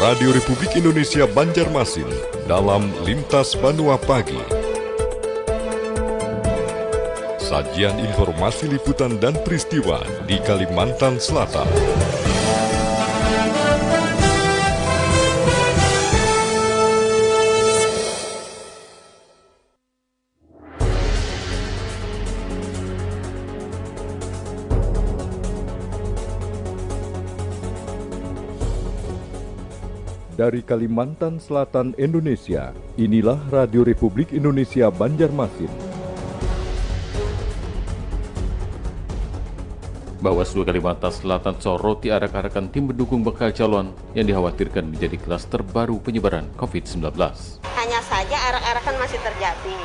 Radio Republik Indonesia Banjarmasin dalam Lintas Banua Pagi. Sajian informasi liputan dan peristiwa di Kalimantan Selatan. Dari Kalimantan Selatan, Indonesia, inilah Radio Republik Indonesia Banjarmasin. Bawaslu Kalimantan Selatan soroti arak-arakan tim pendukung bakal calon yang dikhawatirkan menjadi kelas terbaru penyebaran COVID-19. Hanya saja arak-arakan masih terjadi.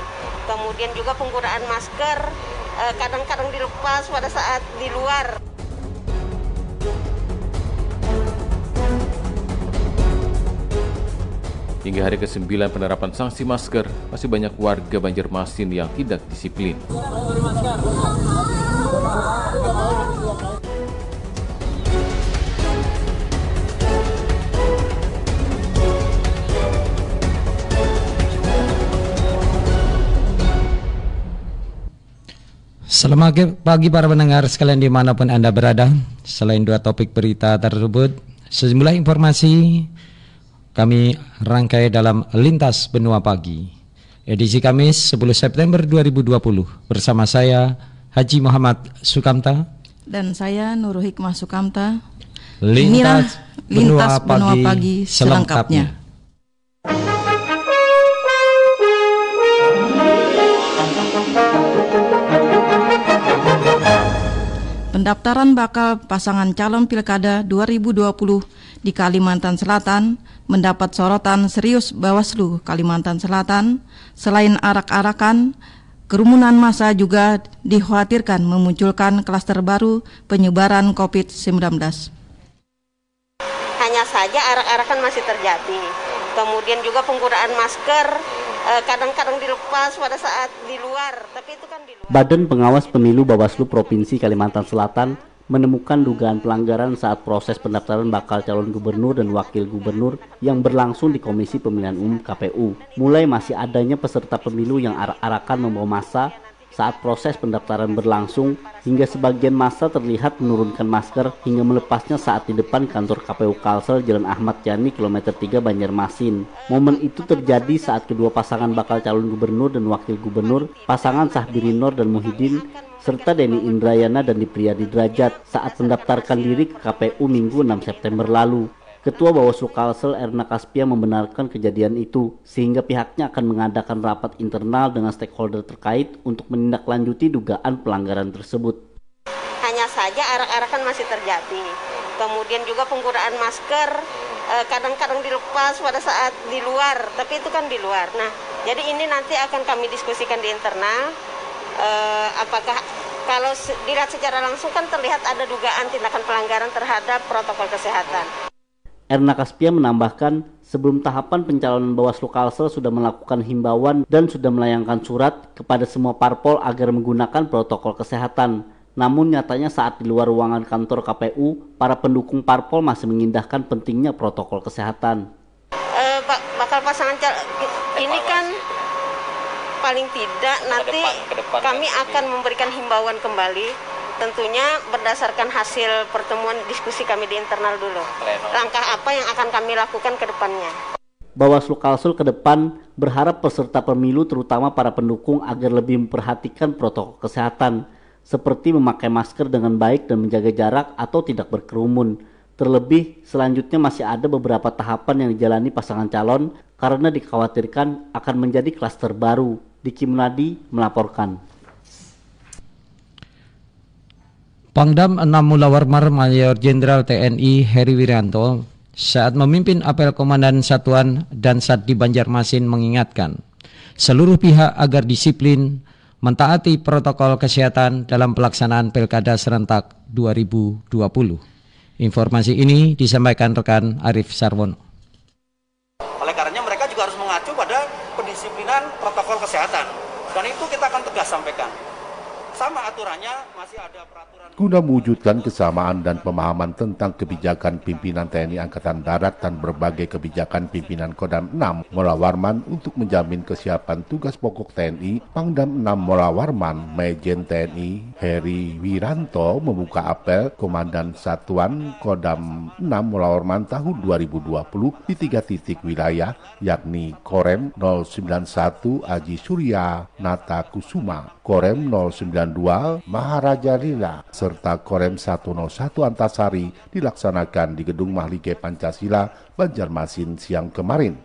Kemudian juga penggunaan masker eh, kadang-kadang dilepas pada saat di luar. Hingga hari ke-9 penerapan sanksi masker, masih banyak warga Banjarmasin yang tidak disiplin. Selamat pagi para pendengar sekalian di mana pun Anda berada. Selain dua topik berita tersebut, sejumlah informasi kami rangkai dalam Lintas Benua Pagi. Edisi Kamis 10 September 2020 bersama saya Haji Muhammad Sukamta dan saya Nurul Hikmah Sukamta. Lintas, Lintas Benua, Pagi, Pagi selengkapnya. selengkapnya. Pendaftaran bakal pasangan calon pilkada 2020 di Kalimantan Selatan mendapat sorotan serius Bawaslu Kalimantan Selatan. Selain arak-arakan, kerumunan massa juga dikhawatirkan memunculkan klaster baru penyebaran COVID-19. Hanya saja arak-arakan masih terjadi. Kemudian juga penggunaan masker kadang-kadang dilepas pada saat di luar, tapi itu kan di luar. Badan Pengawas Pemilu Bawaslu Provinsi Kalimantan Selatan menemukan dugaan pelanggaran saat proses pendaftaran bakal calon gubernur dan wakil gubernur yang berlangsung di Komisi Pemilihan Umum KPU. Mulai masih adanya peserta pemilu yang arak-arakan membawa masa saat proses pendaftaran berlangsung hingga sebagian masa terlihat menurunkan masker hingga melepasnya saat di depan kantor KPU Kalsel Jalan Ahmad Yani kilometer 3 Banjarmasin. Momen itu terjadi saat kedua pasangan bakal calon gubernur dan wakil gubernur, pasangan Sahbirinor dan Muhyiddin serta Denny Indrayana dan Dipriyadi Derajat saat mendaftarkan diri ke KPU Minggu 6 September lalu. Ketua Bawaslu Kalsel Erna Kaspia membenarkan kejadian itu, sehingga pihaknya akan mengadakan rapat internal dengan stakeholder terkait untuk menindaklanjuti dugaan pelanggaran tersebut. Hanya saja arak-arakan masih terjadi. Kemudian juga penggunaan masker eh, kadang-kadang dilepas pada saat di luar, tapi itu kan di luar. Nah, jadi ini nanti akan kami diskusikan di internal. Eh, apakah kalau dilihat secara langsung kan terlihat ada dugaan tindakan pelanggaran terhadap protokol kesehatan. Erna Kaspia menambahkan, sebelum tahapan pencalonan Bawaslu Kalsel sudah melakukan himbauan dan sudah melayangkan surat kepada semua parpol agar menggunakan protokol kesehatan. Namun nyatanya saat di luar ruangan kantor KPU, para pendukung parpol masih mengindahkan pentingnya protokol kesehatan. Uh, bakal pasangan ini kan paling tidak nanti kami akan memberikan himbauan kembali tentunya berdasarkan hasil pertemuan diskusi kami di internal dulu. Langkah apa yang akan kami lakukan ke depannya? Bawaslu Kalsul ke depan berharap peserta pemilu terutama para pendukung agar lebih memperhatikan protokol kesehatan seperti memakai masker dengan baik dan menjaga jarak atau tidak berkerumun. Terlebih, selanjutnya masih ada beberapa tahapan yang dijalani pasangan calon karena dikhawatirkan akan menjadi klaster baru. Diki Munadi melaporkan. Pangdam 6 Mulawarmar Mayor Jenderal TNI Heri Wiranto saat memimpin apel Komandan Satuan dan Sat di Banjarmasin mengingatkan seluruh pihak agar disiplin mentaati protokol kesehatan dalam pelaksanaan Pilkada serentak 2020. Informasi ini disampaikan rekan Arif Sarwono. Oleh karenanya mereka juga harus mengacu pada pendisiplinan protokol kesehatan dan itu kita akan tegas sampaikan sama aturannya masih ada peraturan guna mewujudkan kesamaan dan pemahaman tentang kebijakan pimpinan TNI Angkatan Darat dan berbagai kebijakan pimpinan Kodam 6 Mola Warman untuk menjamin kesiapan tugas pokok TNI, Pangdam 6 Mola Warman, Majen TNI Heri Wiranto membuka apel Komandan Satuan Kodam 6 Mola Warman tahun 2020 di tiga titik wilayah, yakni Korem 091 Aji Surya Nata Kusuma, Korem 092 Maharaja Lila, serta Korem 101 Antasari dilaksanakan di Gedung Mahlike Pancasila, Banjarmasin siang kemarin.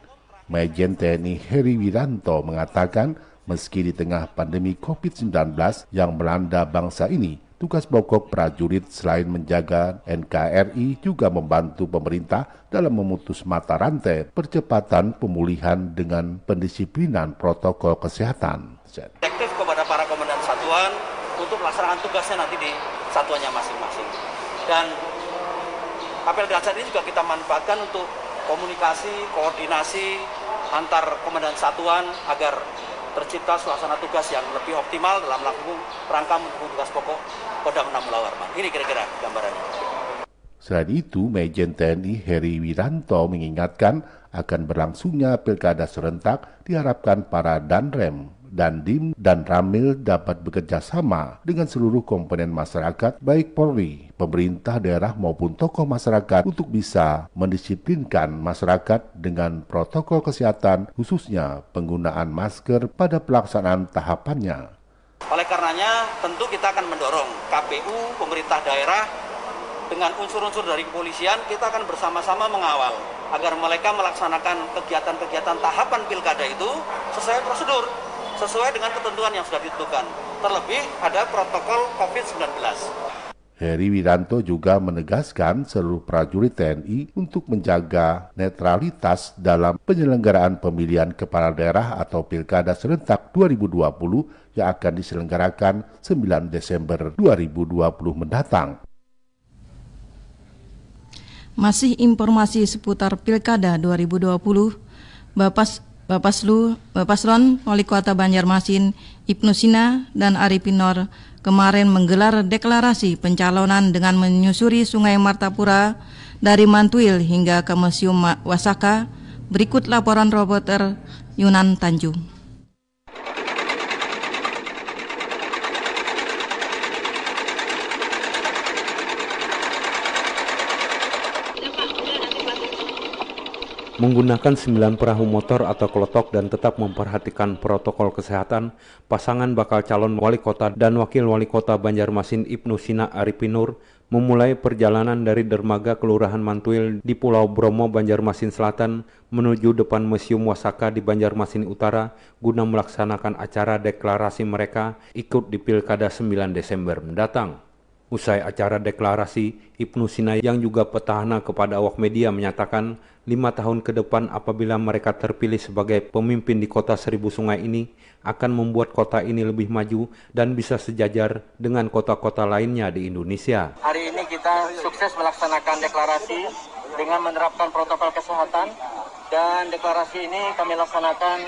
Majen TNI Heri Wiranto mengatakan meski di tengah pandemi COVID-19 yang melanda bangsa ini, tugas pokok prajurit selain menjaga NKRI juga membantu pemerintah dalam memutus mata rantai percepatan pemulihan dengan pendisiplinan protokol kesehatan. Kepada para komandan satuan untuk melaksanakan tugasnya nanti di satuannya masing-masing. Dan apel dasar ini juga kita manfaatkan untuk komunikasi, koordinasi antar komandan satuan agar tercipta suasana tugas yang lebih optimal dalam melakukan rangka mendukung tugas pokok Kodam 6 Mulawarman. Ini kira-kira gambarannya. Selain itu, Majen TNI Heri Wiranto mengingatkan akan berlangsungnya pilkada serentak diharapkan para danrem Dandim dan Ramil dapat bekerja sama dengan seluruh komponen masyarakat baik Polri, pemerintah daerah maupun tokoh masyarakat untuk bisa mendisiplinkan masyarakat dengan protokol kesehatan khususnya penggunaan masker pada pelaksanaan tahapannya. Oleh karenanya tentu kita akan mendorong KPU, pemerintah daerah dengan unsur-unsur dari kepolisian kita akan bersama-sama mengawal agar mereka melaksanakan kegiatan-kegiatan tahapan pilkada itu sesuai prosedur sesuai dengan ketentuan yang sudah ditentukan. Terlebih ada protokol COVID-19. Heri Wiranto juga menegaskan seluruh prajurit TNI untuk menjaga netralitas dalam penyelenggaraan pemilihan kepala daerah atau pilkada serentak 2020 yang akan diselenggarakan 9 Desember 2020 mendatang. Masih informasi seputar pilkada 2020, Bapak Bapaslu, Bapaslon Wali Kota Banjarmasin, Ibnu Sina, dan Arifin kemarin menggelar deklarasi pencalonan dengan menyusuri Sungai Martapura dari Mantuil hingga ke Museum Wasaka. Berikut laporan reporter Yunan Tanjung. Menggunakan 9 perahu motor atau kelotok dan tetap memperhatikan protokol kesehatan, pasangan bakal calon wali kota dan wakil wali kota Banjarmasin Ibnu Sina Aripinur memulai perjalanan dari dermaga Kelurahan Mantuil di Pulau Bromo, Banjarmasin Selatan menuju depan Museum Wasaka di Banjarmasin Utara guna melaksanakan acara deklarasi mereka ikut di Pilkada 9 Desember mendatang. Usai acara deklarasi, Ibnu Sina yang juga petahana kepada awak media menyatakan lima tahun ke depan apabila mereka terpilih sebagai pemimpin di kota Seribu Sungai ini akan membuat kota ini lebih maju dan bisa sejajar dengan kota-kota lainnya di Indonesia. Hari ini kita sukses melaksanakan deklarasi dengan menerapkan protokol kesehatan dan deklarasi ini kami laksanakan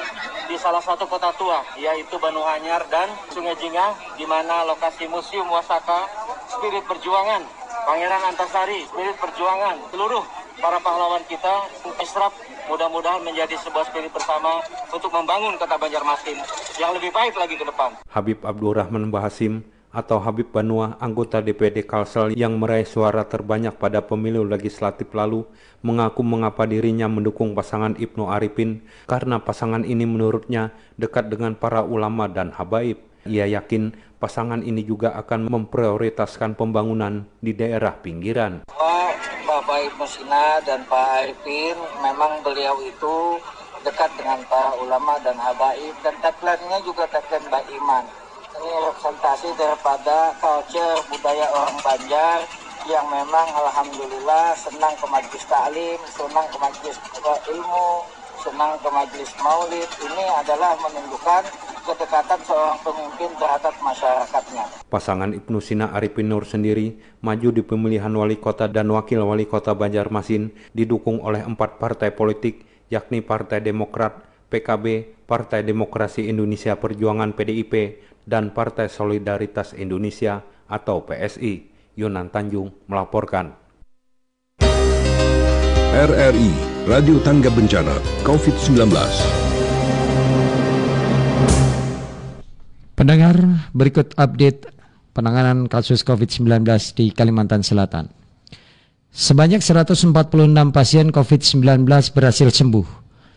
di salah satu kota tua yaitu Banu Anyar dan Sungai Jingah di mana lokasi Museum Wasaka spirit perjuangan, Pangeran Antasari, spirit perjuangan, seluruh para pahlawan kita, Israp, mudah-mudahan menjadi sebuah spirit bersama untuk membangun kota Banjarmasin yang lebih baik lagi ke depan. Habib Abdurrahman Bahasim atau Habib Banua, anggota DPD Kalsel yang meraih suara terbanyak pada pemilu legislatif lalu, mengaku mengapa dirinya mendukung pasangan Ibnu Arifin karena pasangan ini menurutnya dekat dengan para ulama dan habaib. Ia yakin pasangan ini juga akan memprioritaskan pembangunan di daerah pinggiran. Bapak Ibnu Sina dan Pak Arifin, memang beliau itu dekat dengan para ulama dan habaib dan tagline-nya juga tagline Mbak Iman. Ini representasi daripada culture budaya orang Banjar yang memang alhamdulillah senang ke majlis taklim, senang ke majlis ilmu, senang ke majlis maulid. Ini adalah menunjukkan kedekatan seorang pemimpin terhadap masyarakatnya. Pasangan Ibnu Sina Arifin Nur sendiri maju di pemilihan wali kota dan wakil wali kota Banjarmasin didukung oleh empat partai politik yakni Partai Demokrat, PKB, Partai Demokrasi Indonesia Perjuangan PDIP, dan Partai Solidaritas Indonesia atau PSI. Yunan Tanjung melaporkan. RRI Radio Tangga Bencana COVID-19 Pendengar, berikut update penanganan kasus COVID-19 di Kalimantan Selatan. Sebanyak 146 pasien COVID-19 berhasil sembuh.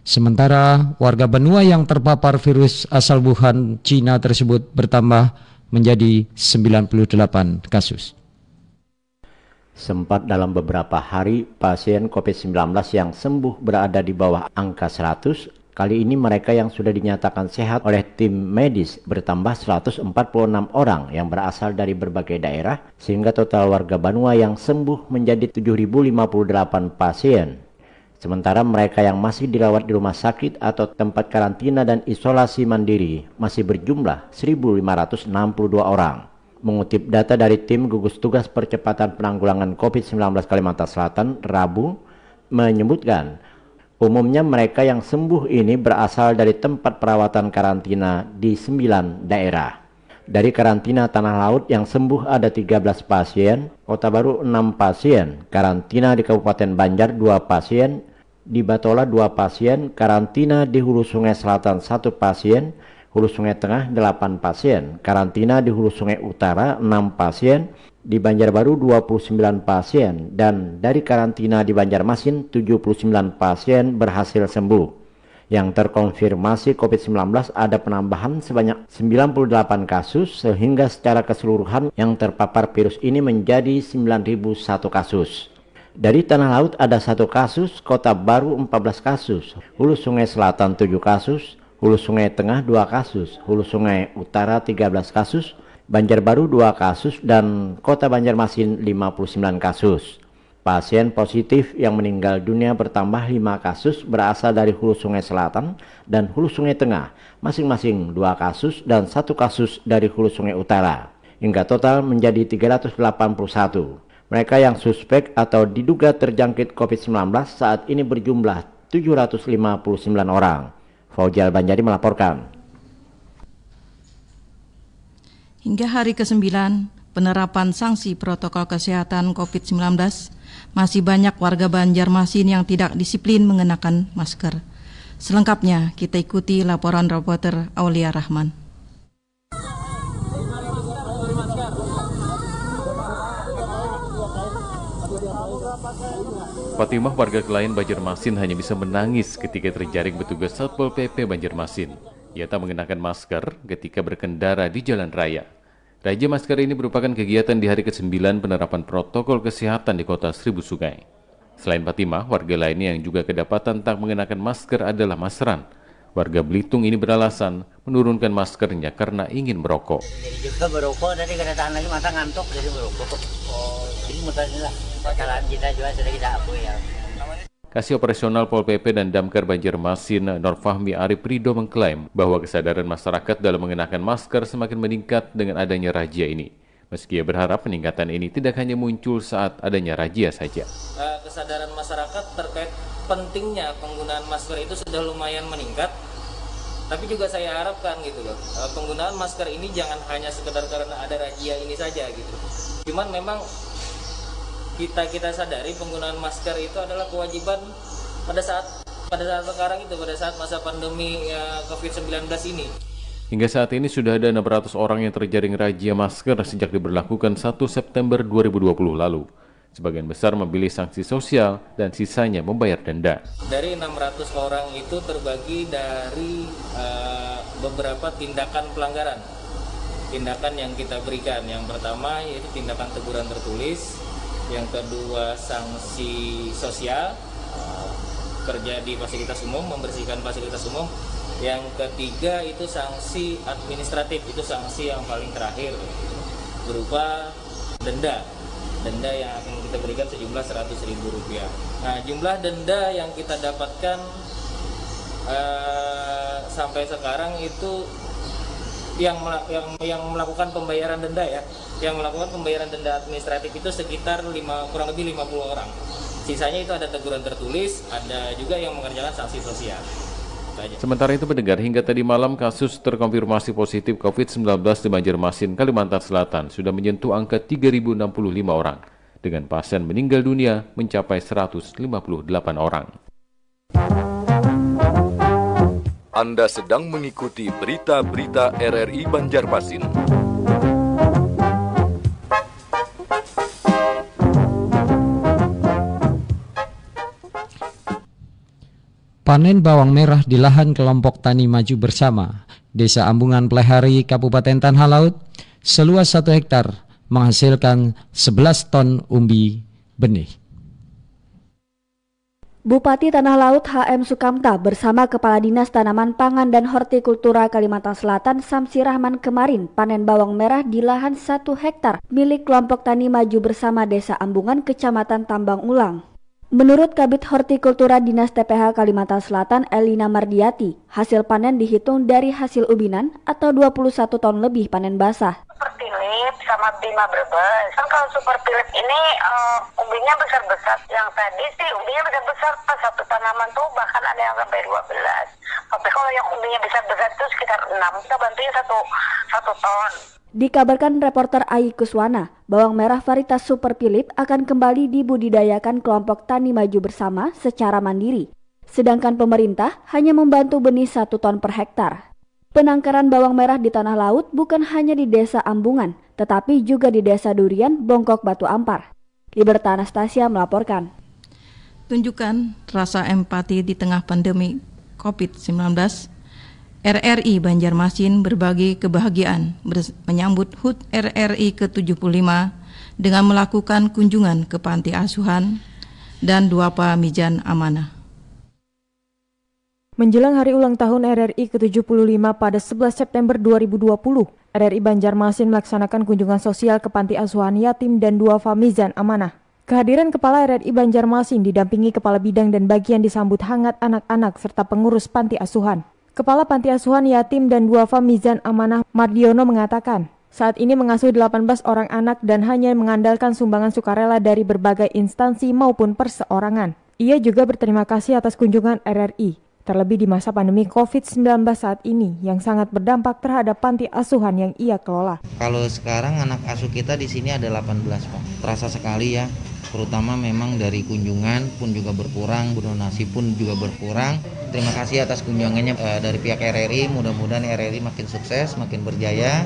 Sementara warga benua yang terpapar virus asal Wuhan, Cina tersebut bertambah menjadi 98 kasus. Sempat dalam beberapa hari, pasien COVID-19 yang sembuh berada di bawah angka 100 Kali ini mereka yang sudah dinyatakan sehat oleh tim medis bertambah 146 orang yang berasal dari berbagai daerah sehingga total warga Banua yang sembuh menjadi 7.058 pasien. Sementara mereka yang masih dirawat di rumah sakit atau tempat karantina dan isolasi mandiri masih berjumlah 1.562 orang. Mengutip data dari tim gugus tugas percepatan penanggulangan COVID-19 Kalimantan Selatan, Rabu, menyebutkan Umumnya mereka yang sembuh ini berasal dari tempat perawatan karantina di 9 daerah. Dari karantina Tanah Laut yang sembuh ada 13 pasien, Kota Baru 6 pasien, karantina di Kabupaten Banjar 2 pasien, di Batola 2 pasien, karantina di Hulu Sungai Selatan 1 pasien, Hulu Sungai Tengah 8 pasien, karantina di Hulu Sungai Utara 6 pasien, di Banjarbaru 29 pasien. Dan dari karantina di Banjarmasin 79 pasien berhasil sembuh. Yang terkonfirmasi COVID-19 ada penambahan sebanyak 98 kasus sehingga secara keseluruhan yang terpapar virus ini menjadi 9.001 kasus. Dari Tanah Laut ada satu kasus, Kota Baru 14 kasus, Hulu Sungai Selatan 7 kasus, Hulu Sungai Tengah 2 kasus, Hulu Sungai Utara 13 kasus, Banjarbaru 2 kasus dan Kota Banjarmasin 59 kasus. Pasien positif yang meninggal dunia bertambah 5 kasus berasal dari Hulu Sungai Selatan dan Hulu Sungai Tengah, masing-masing 2 kasus dan 1 kasus dari Hulu Sungai Utara. Hingga total menjadi 381. Mereka yang suspek atau diduga terjangkit COVID-19 saat ini berjumlah 759 orang. Faujal Banjari melaporkan. Hingga hari ke-9, penerapan sanksi protokol kesehatan COVID-19, masih banyak warga Banjarmasin yang tidak disiplin mengenakan masker. Selengkapnya kita ikuti laporan reporter Aulia Rahman. Fatimah warga lain Banjarmasin hanya bisa menangis ketika terjaring petugas Satpol PP Banjarmasin. Ia tak mengenakan masker ketika berkendara di jalan raya. Raja masker ini merupakan kegiatan di hari ke-9 penerapan protokol kesehatan di kota Seribu Sungai. Selain Fatimah, warga lainnya yang juga kedapatan tak mengenakan masker adalah Masran. Warga Belitung ini beralasan menurunkan maskernya karena ingin merokok. Jadi juga merokok, tadi kedatangan lagi mata ngantuk jadi merokok. Oh, jadi mutarnya lah. kita juga sudah kita apa ya. Kasih Operasional Pol PP dan Damkar Banjarmasin Norfahmi Arif Rido mengklaim bahwa kesadaran masyarakat dalam mengenakan masker semakin meningkat dengan adanya razia ini. Meski ia berharap peningkatan ini tidak hanya muncul saat adanya razia saja. Eh, kesadaran masyarakat terkait pentingnya penggunaan masker itu sudah lumayan meningkat, tapi juga saya harapkan gitu loh eh, penggunaan masker ini jangan hanya sekedar karena ada razia ini saja gitu. Cuman memang kita kita sadari penggunaan masker itu adalah kewajiban pada saat pada saat sekarang itu pada saat masa pandemi ya, COVID-19 ini. Hingga saat ini sudah ada 600 orang yang terjaring razia masker sejak diberlakukan 1 September 2020 lalu. Sebagian besar memilih sanksi sosial dan sisanya membayar denda. Dari 600 orang itu terbagi dari uh, beberapa tindakan pelanggaran. Tindakan yang kita berikan. Yang pertama yaitu tindakan teguran tertulis, yang kedua sanksi sosial kerja di fasilitas umum membersihkan fasilitas umum yang ketiga itu sanksi administratif itu sanksi yang paling terakhir berupa denda denda yang akan kita berikan sejumlah 100 ribu rupiah. Nah jumlah denda yang kita dapatkan uh, sampai sekarang itu yang yang yang melakukan pembayaran denda ya. Yang melakukan pembayaran denda administratif itu sekitar 5 kurang lebih 50 orang. Sisanya itu ada teguran tertulis ada juga yang mengerjakan sanksi sosial Sementara itu pendengar hingga tadi malam kasus terkonfirmasi positif COVID-19 di Banjarmasin, Kalimantan Selatan sudah menyentuh angka 3.065 orang dengan pasien meninggal dunia mencapai 158 orang. Anda sedang mengikuti berita-berita RRI Banjarmasin. Panen bawang merah di lahan kelompok tani maju bersama Desa Ambungan Plehari, Kabupaten Tanah Laut, seluas satu hektar menghasilkan 11 ton umbi benih. Bupati Tanah Laut HM Sukamta bersama Kepala Dinas Tanaman Pangan dan Hortikultura Kalimantan Selatan Samsi Rahman kemarin panen bawang merah di lahan 1 hektar milik kelompok tani maju bersama Desa Ambungan Kecamatan Tambang Ulang. Menurut Kabit Hortikultura Dinas TPH Kalimantan Selatan Elina Mardiati, hasil panen dihitung dari hasil ubinan atau 21 ton lebih panen basah. Super Philip sama Bima Brebes. Kan kalau Super Philip ini uh, umbinya besar-besar. Yang tadi sih umbinya besar-besar pas satu tanaman tuh bahkan ada yang sampai 12. Tapi kalau yang umbinya besar-besar itu sekitar 6. Kita bantuin satu, satu ton. Dikabarkan reporter Ai Kuswana, bawang merah varietas Super Philip akan kembali dibudidayakan kelompok tani maju bersama secara mandiri. Sedangkan pemerintah hanya membantu benih satu ton per hektar. Penangkaran bawang merah di tanah laut bukan hanya di desa Ambungan, tetapi juga di desa Durian, Bongkok, Batu Ampar. Liberta Anastasia melaporkan. Tunjukkan rasa empati di tengah pandemi COVID-19 RRI Banjarmasin berbagi kebahagiaan menyambut HUT RRI ke-75 dengan melakukan kunjungan ke panti asuhan dan Duapa Mijan Amanah. Menjelang hari ulang tahun RRI ke-75 pada 11 September 2020, RRI Banjarmasin melaksanakan kunjungan sosial ke panti asuhan yatim dan Duafa Mizan Amanah. Kehadiran Kepala RRI Banjarmasin didampingi Kepala Bidang dan Bagian disambut hangat anak-anak serta pengurus panti asuhan. Kepala Panti Asuhan Yatim dan Duafa Mizan Amanah Mardiono mengatakan, saat ini mengasuh 18 orang anak dan hanya mengandalkan sumbangan sukarela dari berbagai instansi maupun perseorangan. Ia juga berterima kasih atas kunjungan RRI, terlebih di masa pandemi COVID-19 saat ini yang sangat berdampak terhadap panti asuhan yang ia kelola. Kalau sekarang anak asuh kita di sini ada 18 Pak. Terasa sekali ya, terutama memang dari kunjungan pun juga berkurang, donasi pun juga berkurang. Terima kasih atas kunjungannya uh, dari pihak RRI. Mudah-mudahan RRI makin sukses, makin berjaya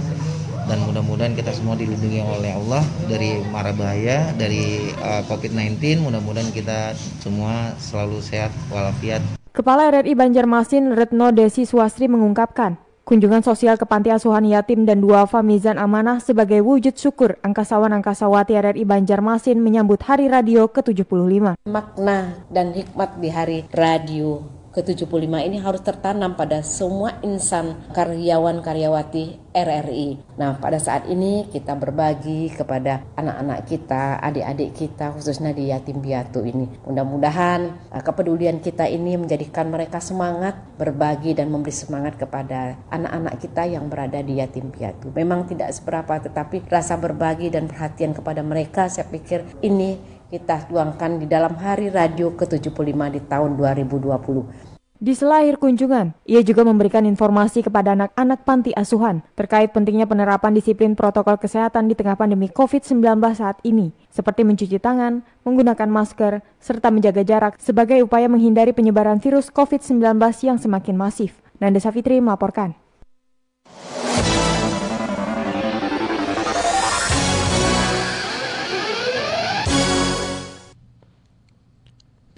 dan mudah-mudahan kita semua dilindungi oleh Allah dari mara bahaya dari uh, eh, COVID-19. Mudah-mudahan kita semua selalu sehat walafiat. Kepala RRI Banjarmasin Retno Desi Swastri mengungkapkan, Kunjungan sosial ke Panti Asuhan Yatim dan Duafa Mizan Amanah sebagai wujud syukur angkasawan angkasawati RRI Banjarmasin menyambut Hari Radio ke-75. Makna dan hikmat di Hari Radio ke-75 ini harus tertanam pada semua insan karyawan-karyawati RRI. Nah, pada saat ini kita berbagi kepada anak-anak kita, adik-adik kita khususnya di yatim piatu ini. Mudah-mudahan uh, kepedulian kita ini menjadikan mereka semangat berbagi dan memberi semangat kepada anak-anak kita yang berada di yatim piatu. Memang tidak seberapa tetapi rasa berbagi dan perhatian kepada mereka saya pikir ini kita tuangkan di dalam hari radio ke-75 di tahun 2020. Di sela akhir kunjungan, ia juga memberikan informasi kepada anak-anak panti asuhan terkait pentingnya penerapan disiplin protokol kesehatan di tengah pandemi COVID-19 saat ini, seperti mencuci tangan, menggunakan masker, serta menjaga jarak sebagai upaya menghindari penyebaran virus COVID-19 yang semakin masif. Nanda Safitri melaporkan.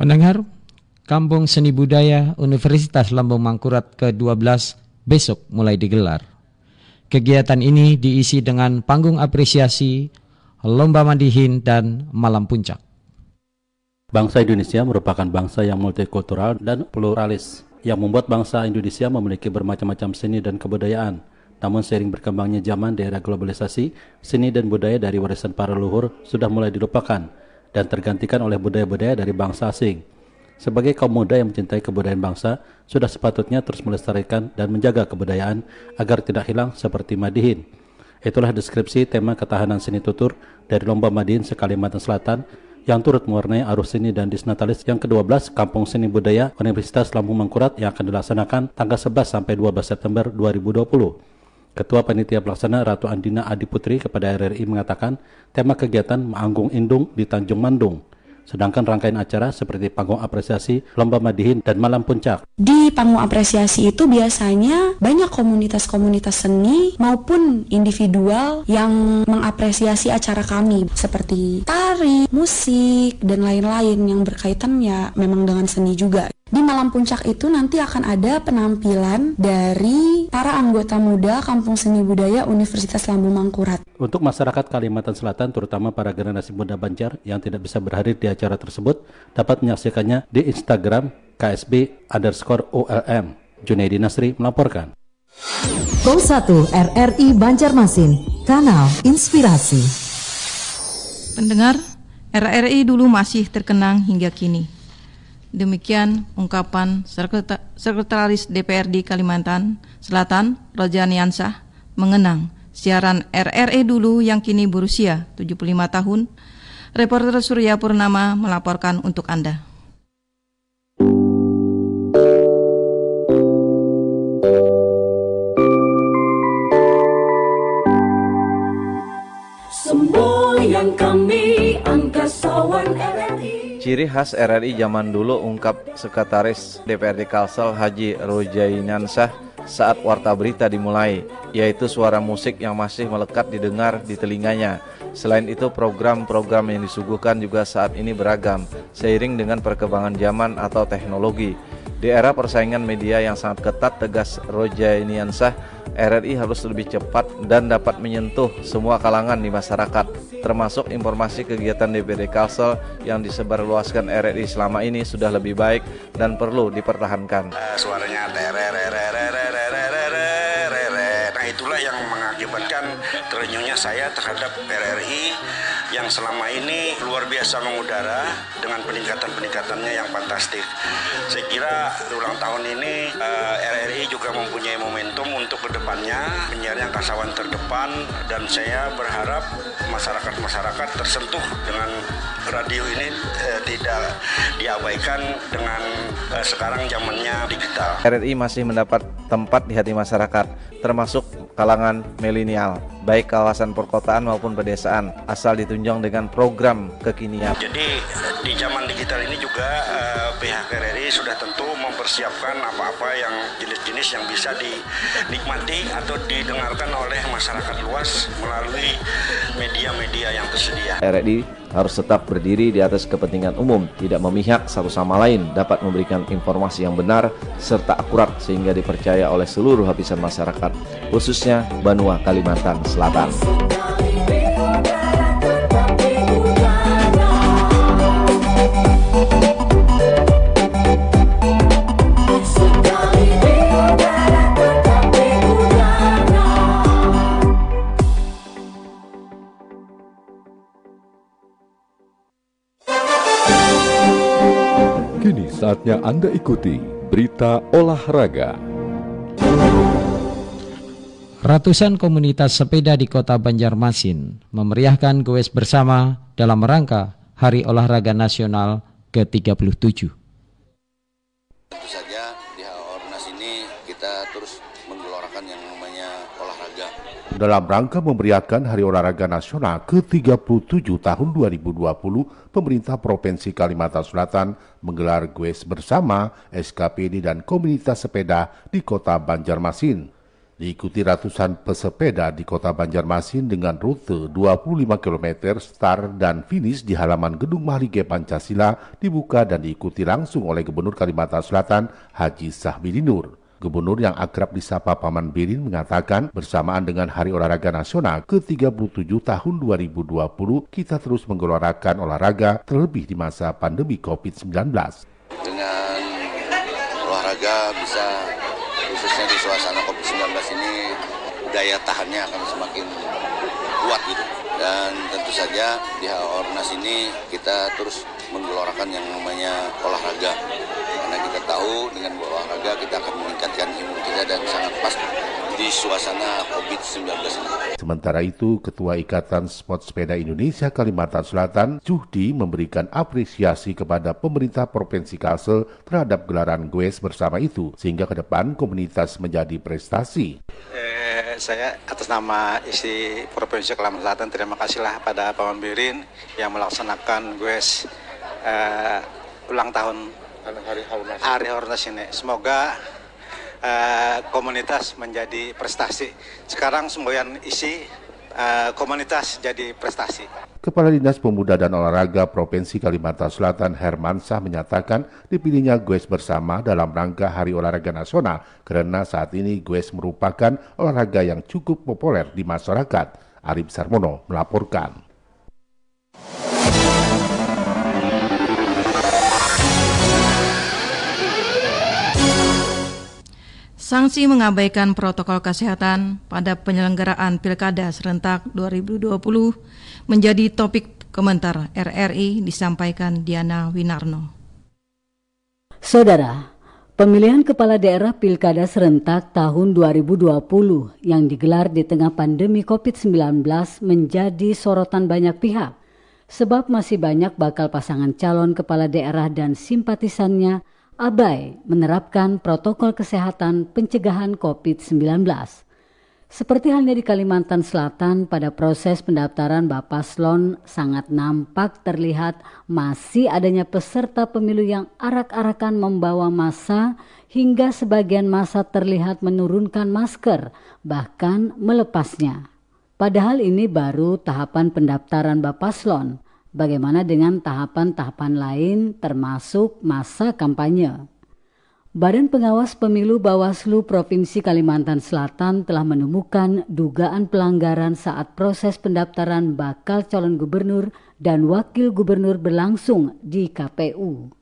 Pendengar, Kampung Seni Budaya Universitas Lambung Mangkurat ke-12 besok mulai digelar. Kegiatan ini diisi dengan panggung apresiasi, lomba mandihin, dan malam puncak. Bangsa Indonesia merupakan bangsa yang multikultural dan pluralis, yang membuat bangsa Indonesia memiliki bermacam-macam seni dan kebudayaan. Namun seiring berkembangnya zaman di era globalisasi, seni dan budaya dari warisan para leluhur sudah mulai dilupakan dan tergantikan oleh budaya-budaya dari bangsa asing. Sebagai kaum muda yang mencintai kebudayaan bangsa, sudah sepatutnya terus melestarikan dan menjaga kebudayaan agar tidak hilang seperti Madihin. Itulah deskripsi tema ketahanan seni tutur dari Lomba Madihin se-Kalimantan Selatan yang turut mewarnai arus seni dan disnatalis yang ke-12 Kampung Seni Budaya Universitas Lambung Mangkurat yang akan dilaksanakan tanggal 11 sampai 12 September 2020. Ketua Panitia Pelaksana Ratu Andina Adiputri kepada RRI mengatakan tema kegiatan Manggung Indung di Tanjung Mandung. Sedangkan rangkaian acara seperti panggung apresiasi, lomba madihin, dan malam puncak. Di panggung apresiasi itu biasanya banyak komunitas-komunitas seni maupun individual yang mengapresiasi acara kami seperti tari, musik, dan lain-lain yang berkaitan ya memang dengan seni juga. Di malam puncak itu nanti akan ada penampilan dari para anggota muda Kampung Seni Budaya Universitas Lambung Mangkurat. Untuk masyarakat Kalimantan Selatan, terutama para generasi muda Banjar yang tidak bisa berhadir di acara tersebut, dapat menyaksikannya di Instagram KSB underscore OLM. Junaidi Nasri melaporkan. Go 1 RRI Banjarmasin, kanal inspirasi. Pendengar, RRI dulu masih terkenang hingga kini. Demikian ungkapan Sekretaris DPRD Kalimantan Selatan, Rojani Ansah, mengenang siaran RRE dulu yang kini berusia 75 tahun. Reporter Surya Purnama melaporkan untuk Anda. Ciri khas RRI zaman dulu ungkap Sekretaris DPRD Kalsel Haji Rojainansah saat warta berita dimulai, yaitu suara musik yang masih melekat didengar di telinganya. Selain itu program-program yang disuguhkan juga saat ini beragam, seiring dengan perkembangan zaman atau teknologi. Di era persaingan media yang sangat ketat, tegas Rojainiansah, RRI harus lebih cepat dan dapat menyentuh semua kalangan di masyarakat, termasuk informasi kegiatan DPD Kalsel yang disebarluaskan RRI selama ini sudah lebih baik dan perlu dipertahankan. suaranya Nah itulah yang mengakibatkan terenyuhnya saya terhadap RRI yang selama ini luar biasa mengudara dengan peningkatan-peningkatannya yang fantastik. Saya kira ulang tahun ini eh, RRI juga mempunyai momentum untuk ke depannya menjadi angkasawan terdepan dan saya berharap masyarakat-masyarakat tersentuh dengan radio ini uh, tidak diabaikan dengan uh, sekarang zamannya digital. RRI masih mendapat tempat di hati masyarakat, termasuk kalangan milenial, baik kawasan perkotaan maupun pedesaan, asal ditunjang dengan program kekinian. Jadi di zaman digital ini juga uh, pihak RRI sudah tentu mempersiapkan apa-apa yang jenis-jenis yang bisa dinikmati atau didengarkan oleh masyarakat luas melalui media-media yang tersedia. RRI harus tetap berdiri di atas kepentingan umum, tidak memihak satu sama lain, dapat memberikan informasi yang benar serta akurat sehingga dipercaya oleh seluruh lapisan masyarakat, khususnya Banua Kalimantan Selatan. Saatnya Anda ikuti berita olahraga. Ratusan komunitas sepeda di kota Banjarmasin memeriahkan goes bersama dalam rangka Hari Olahraga Nasional ke-37. Dalam rangka memeriahkan Hari Olahraga Nasional ke-37 tahun 2020, pemerintah Provinsi Kalimantan Selatan menggelar GUES bersama SKPD dan komunitas sepeda di kota Banjarmasin. Diikuti ratusan pesepeda di kota Banjarmasin dengan rute 25 km start dan finish di halaman Gedung Mahlige Pancasila dibuka dan diikuti langsung oleh Gubernur Kalimantan Selatan Haji Sahbidinur. Gubernur yang akrab disapa Paman Birin mengatakan bersamaan dengan Hari Olahraga Nasional ke-37 tahun 2020 kita terus menggelarakan olahraga terlebih di masa pandemi COVID-19. Dengan olahraga bisa khususnya di suasana COVID-19 ini daya tahannya akan semakin kuat gitu. Dan tentu saja di Ornas ini kita terus menggelorakan yang namanya olahraga karena kita tahu dengan olahraga kita akan meningkatkan imun kita dan sangat pas di suasana COVID-19 ini. Sementara itu, Ketua Ikatan Sport Sepeda Indonesia Kalimantan Selatan, Juhdi, memberikan apresiasi kepada pemerintah Provinsi Kalsel terhadap gelaran GWES bersama itu, sehingga ke depan komunitas menjadi prestasi. Eh, saya atas nama isi Provinsi Kalimantan Selatan terima kasihlah pada Pak Birin yang melaksanakan GWES eh, ulang tahun Hari Harun Hari ini. Semoga uh, komunitas menjadi prestasi. Sekarang semboyan isi uh, komunitas jadi prestasi. Kepala Dinas Pemuda dan Olahraga Provinsi Kalimantan Selatan Hermansah menyatakan dipilihnya GWES bersama dalam rangka Hari Olahraga Nasional karena saat ini GWES merupakan olahraga yang cukup populer di masyarakat. Arif Sarmono melaporkan. Sanksi mengabaikan protokol kesehatan pada penyelenggaraan Pilkada serentak 2020 menjadi topik komentar RRI disampaikan Diana Winarno. Saudara, pemilihan kepala daerah Pilkada serentak tahun 2020 yang digelar di tengah pandemi COVID-19 menjadi sorotan banyak pihak sebab masih banyak bakal pasangan calon kepala daerah dan simpatisannya abai menerapkan protokol kesehatan pencegahan COVID-19. Seperti halnya di Kalimantan Selatan pada proses pendaftaran Bapaslon sangat nampak terlihat masih adanya peserta pemilu yang arak-arakan membawa masa hingga sebagian masa terlihat menurunkan masker bahkan melepasnya. Padahal ini baru tahapan pendaftaran Bapaslon. Bagaimana dengan tahapan-tahapan lain termasuk masa kampanye? Badan Pengawas Pemilu Bawaslu Provinsi Kalimantan Selatan telah menemukan dugaan pelanggaran saat proses pendaftaran bakal calon gubernur dan wakil gubernur berlangsung di KPU.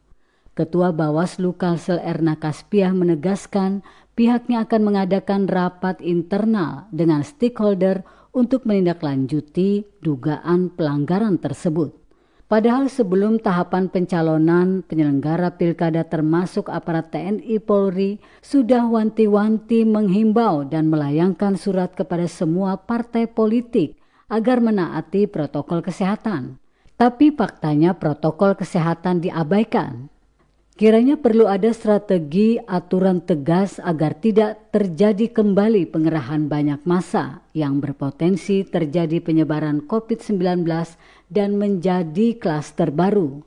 Ketua Bawaslu Kalsel Erna Kaspiah menegaskan pihaknya akan mengadakan rapat internal dengan stakeholder untuk menindaklanjuti dugaan pelanggaran tersebut. Padahal sebelum tahapan pencalonan penyelenggara pilkada termasuk aparat TNI Polri sudah wanti-wanti menghimbau dan melayangkan surat kepada semua partai politik agar menaati protokol kesehatan. Tapi faktanya protokol kesehatan diabaikan. Kiranya perlu ada strategi aturan tegas agar tidak terjadi kembali pengerahan banyak massa yang berpotensi terjadi penyebaran COVID-19 dan menjadi klaster baru.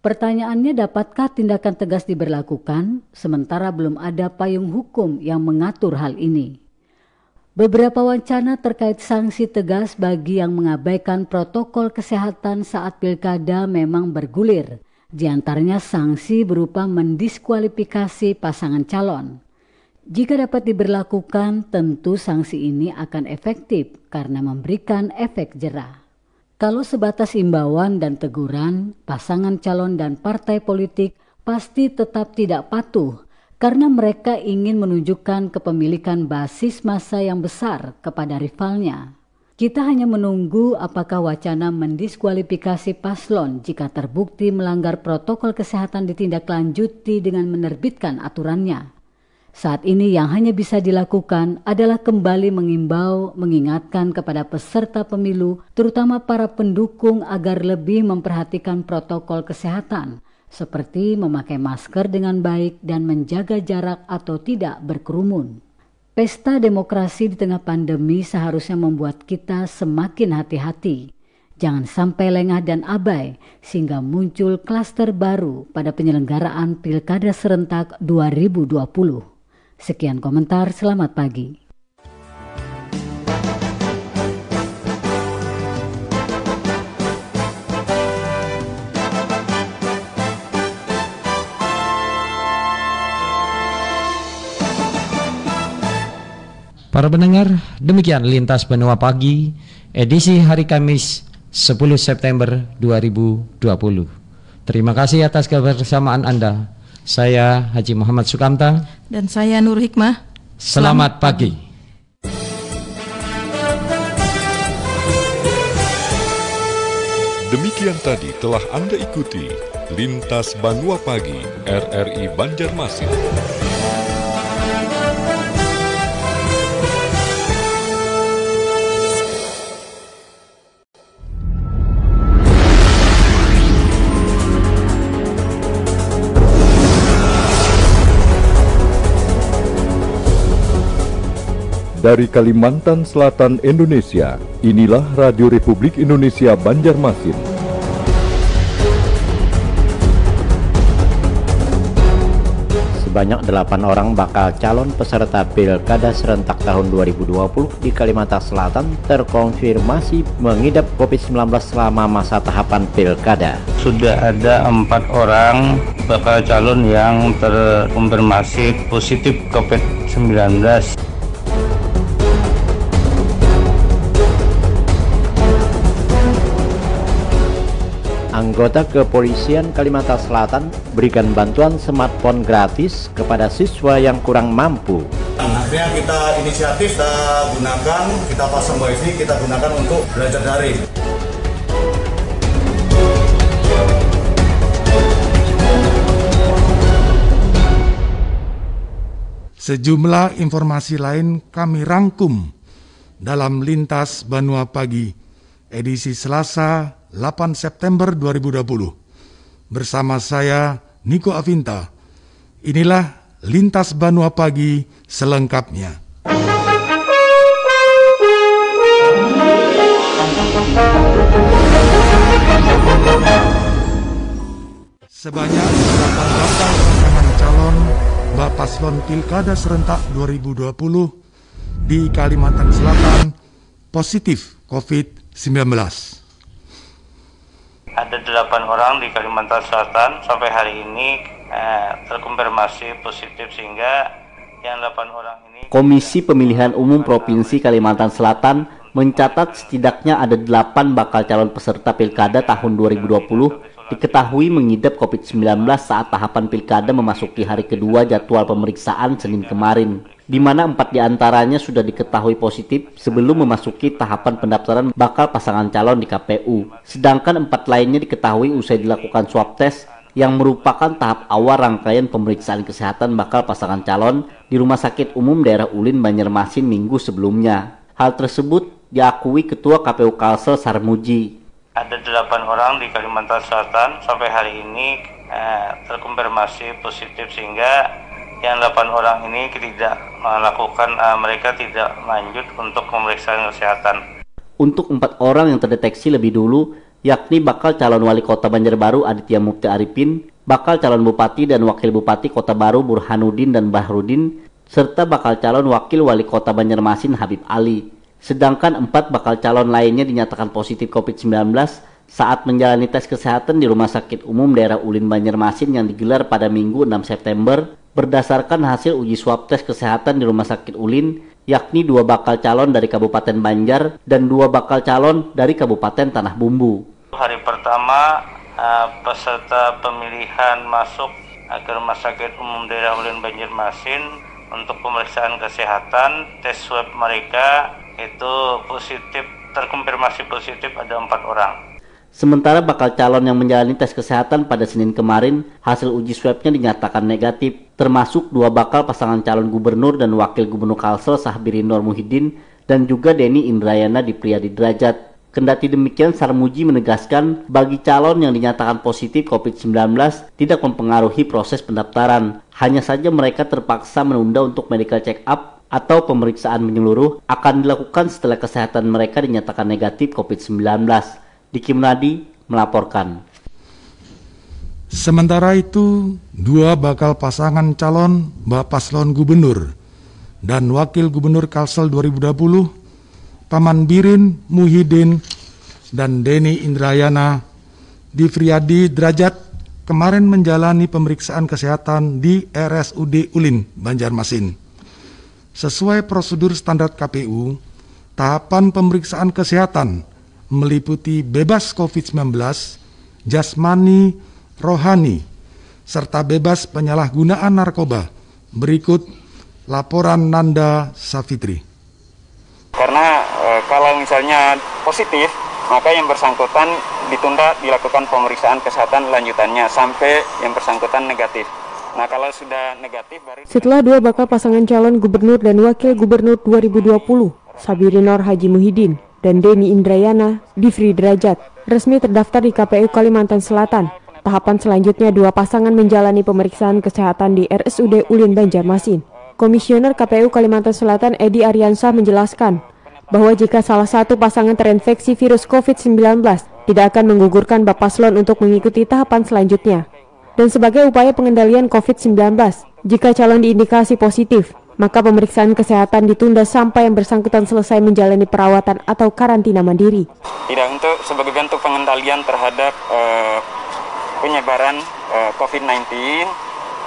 Pertanyaannya dapatkah tindakan tegas diberlakukan sementara belum ada payung hukum yang mengatur hal ini? Beberapa wacana terkait sanksi tegas bagi yang mengabaikan protokol kesehatan saat pilkada memang bergulir – di antaranya sanksi berupa mendiskualifikasi pasangan calon. Jika dapat diberlakukan, tentu sanksi ini akan efektif karena memberikan efek jerah. Kalau sebatas imbauan dan teguran, pasangan calon dan partai politik pasti tetap tidak patuh karena mereka ingin menunjukkan kepemilikan basis masa yang besar kepada rivalnya. Kita hanya menunggu apakah wacana mendiskualifikasi paslon jika terbukti melanggar protokol kesehatan ditindaklanjuti dengan menerbitkan aturannya. Saat ini yang hanya bisa dilakukan adalah kembali mengimbau, mengingatkan kepada peserta pemilu, terutama para pendukung agar lebih memperhatikan protokol kesehatan, seperti memakai masker dengan baik dan menjaga jarak atau tidak berkerumun. Pesta demokrasi di tengah pandemi seharusnya membuat kita semakin hati-hati. Jangan sampai lengah dan abai sehingga muncul klaster baru pada penyelenggaraan Pilkada serentak 2020. Sekian komentar, selamat pagi. Para pendengar, demikian lintas benua pagi edisi hari Kamis 10 September 2020. Terima kasih atas kebersamaan Anda. Saya Haji Muhammad Sukamta dan saya Nur Hikmah. Selamat, Selamat pagi. Demikian tadi telah Anda ikuti Lintas Banua Pagi RRI Banjarmasin. Dari Kalimantan Selatan Indonesia. Inilah Radio Republik Indonesia Banjarmasin. sebanyak 8 orang bakal calon peserta Pilkada serentak tahun 2020 di Kalimantan Selatan terkonfirmasi mengidap COVID-19 selama masa tahapan Pilkada. Sudah ada empat orang bakal calon yang terkonfirmasi positif COVID-19. Anggota kepolisian Kalimantan Selatan berikan bantuan smartphone gratis kepada siswa yang kurang mampu. Akhirnya kita inisiatif kita gunakan, kita pasang wifi, kita gunakan untuk belajar daring. Sejumlah informasi lain kami rangkum dalam Lintas Banua Pagi, edisi Selasa 8 September 2020. Bersama saya Niko Avinta. Inilah Lintas Banua Pagi selengkapnya. Sebanyak 8 bakal pasangan calon Bapaslon Pilkada Serentak 2020 di Kalimantan Selatan positif COVID-19 ada delapan orang di Kalimantan Selatan. Sampai hari ini eh, terkonfirmasi positif sehingga yang delapan orang ini Komisi Pemilihan Umum Provinsi Kalimantan Selatan mencatat setidaknya ada delapan bakal calon peserta pilkada tahun 2020 diketahui mengidap COVID-19 saat tahapan pilkada memasuki hari kedua jadwal pemeriksaan Senin kemarin di mana empat di antaranya sudah diketahui positif sebelum memasuki tahapan pendaftaran bakal pasangan calon di KPU. Sedangkan empat lainnya diketahui usai dilakukan swab test yang merupakan tahap awal rangkaian pemeriksaan kesehatan bakal pasangan calon di Rumah Sakit Umum Daerah Ulin Banjarmasin minggu sebelumnya. Hal tersebut diakui Ketua KPU Kalsel Sarmuji. Ada delapan orang di Kalimantan Selatan sampai hari ini eh, terkonfirmasi positif sehingga yang 8 orang ini tidak melakukan uh, mereka tidak lanjut untuk pemeriksaan kesehatan. Untuk empat orang yang terdeteksi lebih dulu, yakni bakal calon wali kota Banjarbaru Aditya Mukti Arifin, bakal calon bupati dan wakil bupati kota baru Burhanuddin dan Bahrudin, serta bakal calon wakil wali kota Banjarmasin Habib Ali. Sedangkan empat bakal calon lainnya dinyatakan positif COVID-19 saat menjalani tes kesehatan di Rumah Sakit Umum Daerah Ulin Banjarmasin yang digelar pada Minggu 6 September berdasarkan hasil uji swab tes kesehatan di Rumah Sakit Ulin, yakni dua bakal calon dari Kabupaten Banjar dan dua bakal calon dari Kabupaten Tanah Bumbu. Hari pertama uh, peserta pemilihan masuk ke Rumah Sakit Umum Daerah Ulin Banjarmasin untuk pemeriksaan kesehatan, tes swab mereka itu positif terkonfirmasi positif ada empat orang. Sementara bakal calon yang menjalani tes kesehatan pada Senin kemarin, hasil uji swabnya dinyatakan negatif, termasuk dua bakal pasangan calon gubernur dan wakil gubernur Kalsel Sahbiri Nur Muhyiddin dan juga Denny Indrayana di Priyadi Derajat. Kendati demikian, Sarmuji menegaskan bagi calon yang dinyatakan positif COVID-19 tidak mempengaruhi proses pendaftaran. Hanya saja mereka terpaksa menunda untuk medical check up atau pemeriksaan menyeluruh akan dilakukan setelah kesehatan mereka dinyatakan negatif COVID-19. Diki Munadi melaporkan. Sementara itu, dua bakal pasangan calon Bapaslon Gubernur dan Wakil Gubernur Kalsel 2020, Paman Birin Muhyiddin dan Denny Indrayana di Friadi Derajat kemarin menjalani pemeriksaan kesehatan di RSUD Ulin, Banjarmasin. Sesuai prosedur standar KPU, tahapan pemeriksaan kesehatan meliputi bebas COVID-19, jasmani, rohani, serta bebas penyalahgunaan narkoba. Berikut laporan Nanda Safitri. Karena e, kalau misalnya positif, maka yang bersangkutan ditunda dilakukan pemeriksaan kesehatan lanjutannya sampai yang bersangkutan negatif. Nah, kalau sudah negatif baru Setelah dua bakal pasangan calon gubernur dan wakil gubernur 2020, Sabirinor Haji Muhyiddin dan Denny Indrayana di Free Derajat resmi terdaftar di KPU Kalimantan Selatan. Tahapan selanjutnya dua pasangan menjalani pemeriksaan kesehatan di RSUD Ulin Banjarmasin. Komisioner KPU Kalimantan Selatan Edi Aryansah menjelaskan bahwa jika salah satu pasangan terinfeksi virus COVID-19 tidak akan menggugurkan Bapaslon untuk mengikuti tahapan selanjutnya. Dan sebagai upaya pengendalian COVID-19, jika calon diindikasi positif, maka pemeriksaan kesehatan ditunda sampai yang bersangkutan selesai menjalani perawatan atau karantina mandiri. Tidak untuk sebagai bentuk pengendalian terhadap uh, penyebaran uh, COVID-19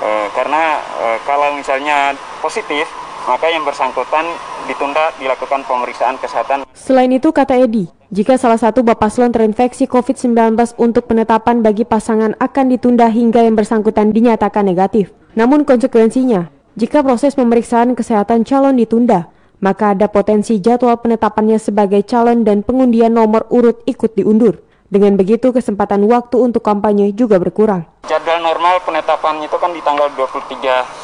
uh, karena uh, kalau misalnya positif maka yang bersangkutan ditunda dilakukan pemeriksaan kesehatan. Selain itu, kata Edi, jika salah satu Bapaslon terinfeksi COVID-19 untuk penetapan bagi pasangan akan ditunda hingga yang bersangkutan dinyatakan negatif. Namun konsekuensinya, jika proses pemeriksaan kesehatan calon ditunda, maka ada potensi jadwal penetapannya sebagai calon dan pengundian nomor urut ikut diundur. Dengan begitu kesempatan waktu untuk kampanye juga berkurang. Jadwal normal penetapannya itu kan di tanggal 23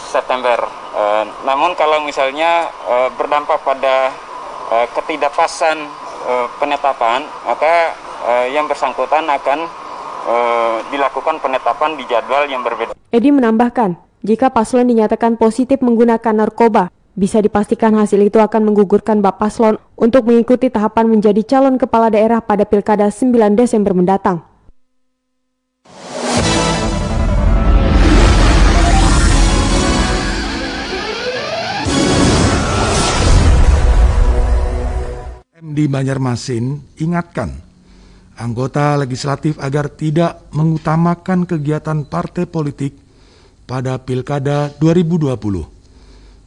September. E, namun kalau misalnya e, berdampak pada e, ketidakpasan e, penetapan, maka e, yang bersangkutan akan e, dilakukan penetapan di jadwal yang berbeda. Edi menambahkan, jika paslon dinyatakan positif menggunakan narkoba, bisa dipastikan hasil itu akan menggugurkan Bapak Paslon untuk mengikuti tahapan menjadi calon kepala daerah pada Pilkada 9 Desember mendatang. MD Banjarmasin ingatkan anggota legislatif agar tidak mengutamakan kegiatan partai politik pada Pilkada 2020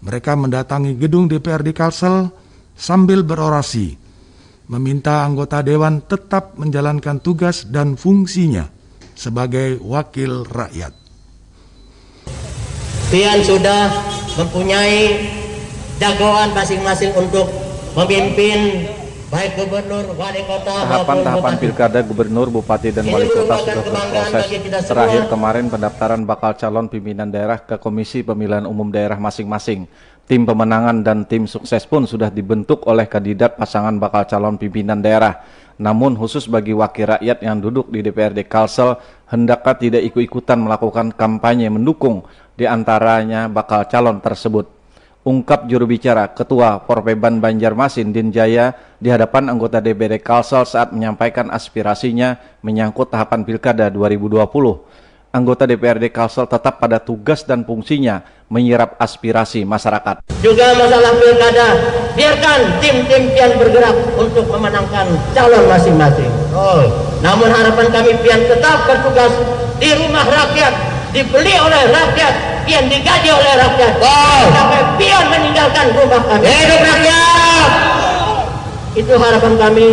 mereka mendatangi gedung DPRD Kalsel sambil berorasi, meminta anggota dewan tetap menjalankan tugas dan fungsinya sebagai wakil rakyat. Pian sudah mempunyai jagoan masing-masing untuk memimpin baik gubernur, wali kota Tahapan-tahapan pilkada gubernur, bupati dan wali kota sudah berproses. Terakhir kemarin pendaftaran bakal calon pimpinan daerah ke Komisi Pemilihan Umum Daerah masing-masing. Tim pemenangan dan tim sukses pun sudah dibentuk oleh kandidat pasangan bakal calon pimpinan daerah. Namun khusus bagi wakil rakyat yang duduk di DPRD Kalsel, hendakkah tidak ikut-ikutan melakukan kampanye mendukung di antaranya bakal calon tersebut ungkap juru bicara Ketua Porpeban Banjarmasin Din Jaya di hadapan anggota DPD Kalsel saat menyampaikan aspirasinya menyangkut tahapan Pilkada 2020. Anggota DPRD Kalsel tetap pada tugas dan fungsinya menyerap aspirasi masyarakat. Juga masalah pilkada, biarkan tim-tim pian bergerak untuk memenangkan calon masing-masing. Oh. Namun harapan kami pian tetap bertugas di rumah rakyat, dibeli oleh rakyat, pian digaji oleh rakyat. Oh. Sampai pian meninggalkan rumah kami. Hidup rakyat! Itu harapan kami.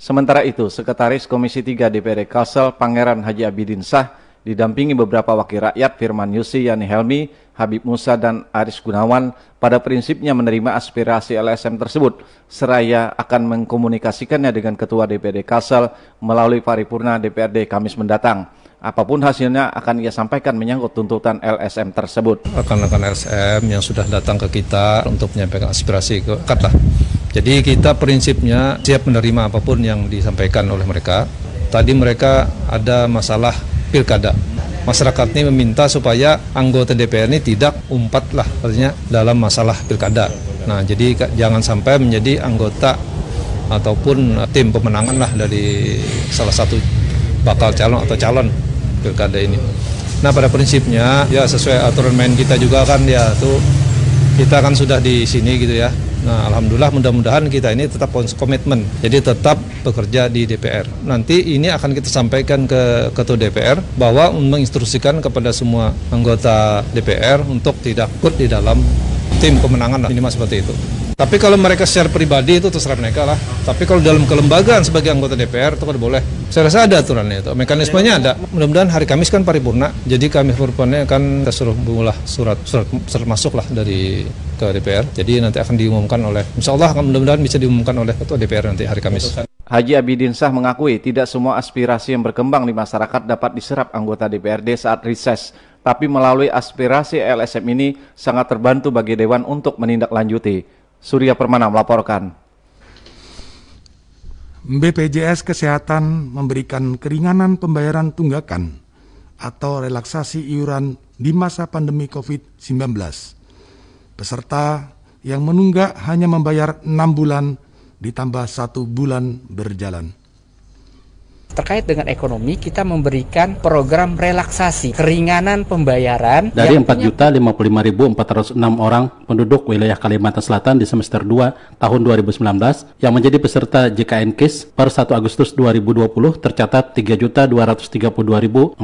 Sementara itu, Sekretaris Komisi 3 DPRD Kalsel Pangeran Haji Abidin Sah didampingi beberapa wakil rakyat Firman Yusi, Yani Helmi, Habib Musa, dan Aris Gunawan pada prinsipnya menerima aspirasi LSM tersebut, seraya akan mengkomunikasikannya dengan Ketua DPRD Kalsel melalui paripurna DPRD Kamis mendatang. Apa pun hasilnya akan ia sampaikan menyangkut tuntutan LSM tersebut. Rekan-rekan LSM yang sudah datang ke kita untuk menyampaikan aspirasi ke lah. Jadi kita prinsipnya siap menerima apa pun yang disampaikan oleh mereka. Tadi mereka ada masalah pilkada. Masyarakat ini meminta supaya anggota DPR ini tidak umpat lah artinya dalam masalah pilkada. Nah jadi jangan sampai menjadi anggota ataupun tim pemenangan lah dari salah satu bakal calon atau calon pilkada ini. Nah pada prinsipnya ya sesuai aturan main kita juga kan ya tuh kita kan sudah di sini gitu ya. Nah alhamdulillah mudah-mudahan kita ini tetap komitmen. Jadi tetap bekerja di DPR. Nanti ini akan kita sampaikan ke ketua DPR bahwa menginstruksikan kepada semua anggota DPR untuk tidak ikut di dalam tim pemenangan lah. Ini seperti itu. Tapi kalau mereka secara pribadi itu terserah mereka lah. Tapi kalau dalam kelembagaan sebagai anggota DPR itu kan boleh. Saya rasa ada aturannya itu. Mekanismenya ada. Mudah-mudahan hari Kamis kan paripurna. Jadi kami paripurna kan kita suruh mengulah surat, surat surat masuk lah dari ke DPR. Jadi nanti akan diumumkan oleh Insya Allah mudah-mudahan bisa diumumkan oleh ketua DPR nanti hari Kamis. Haji Abidin Sah mengakui tidak semua aspirasi yang berkembang di masyarakat dapat diserap anggota DPRD saat reses tapi melalui aspirasi LSM ini sangat terbantu bagi Dewan untuk menindaklanjuti. Surya Permana melaporkan. BPJS Kesehatan memberikan keringanan pembayaran tunggakan atau relaksasi iuran di masa pandemi COVID-19. Peserta yang menunggak hanya membayar 6 bulan ditambah satu bulan berjalan. Terkait dengan ekonomi, kita memberikan program relaksasi, keringanan pembayaran. Dari 4.055.406 orang penduduk wilayah Kalimantan Selatan di semester 2 tahun 2019 yang menjadi peserta JKN KIS per 1 Agustus 2020 tercatat 3.232.478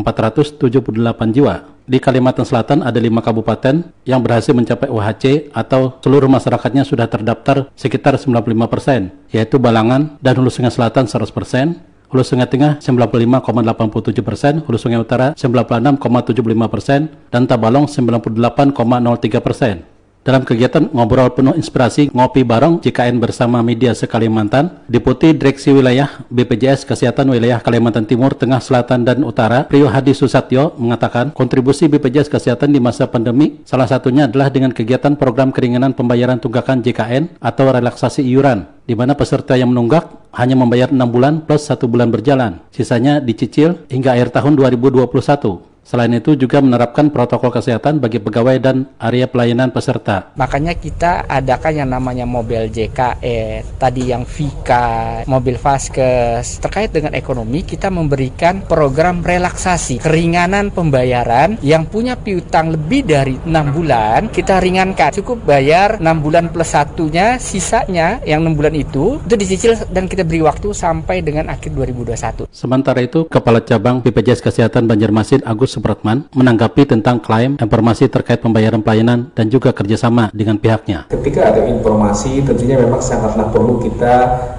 jiwa. Di Kalimantan Selatan ada lima kabupaten yang berhasil mencapai UHC atau seluruh masyarakatnya sudah terdaftar sekitar 95 persen, yaitu Balangan dan Hulu Sungai Selatan 100 persen, Hulu Sungai Tengah 95,87 persen, Hulu Sungai Utara 96,75 persen, dan Tabalong 98,03 persen. Dalam kegiatan ngobrol penuh inspirasi ngopi bareng JKN bersama media sekalimantan, Deputi Direksi Wilayah BPJS Kesehatan Wilayah Kalimantan Timur, Tengah, Selatan, dan Utara, Priyo Hadi Susatyo mengatakan kontribusi BPJS Kesehatan di masa pandemi salah satunya adalah dengan kegiatan program keringanan pembayaran tunggakan JKN atau relaksasi iuran, di mana peserta yang menunggak hanya membayar 6 bulan plus satu bulan berjalan. Sisanya dicicil hingga akhir tahun 2021. Selain itu juga menerapkan protokol kesehatan bagi pegawai dan area pelayanan peserta. Makanya kita adakan yang namanya mobil JKE, tadi yang Vika, mobil Vaskes. Terkait dengan ekonomi, kita memberikan program relaksasi, keringanan pembayaran yang punya piutang lebih dari 6 bulan, kita ringankan. Cukup bayar 6 bulan plus satunya, sisanya yang 6 bulan itu, itu dicicil dan kita beri waktu sampai dengan akhir 2021. Sementara itu, Kepala Cabang BPJS Kesehatan Banjarmasin Agus Supratman menanggapi tentang klaim informasi terkait pembayaran pelayanan dan juga kerjasama dengan pihaknya. Ketika ada informasi, tentunya memang sangatlah perlu kita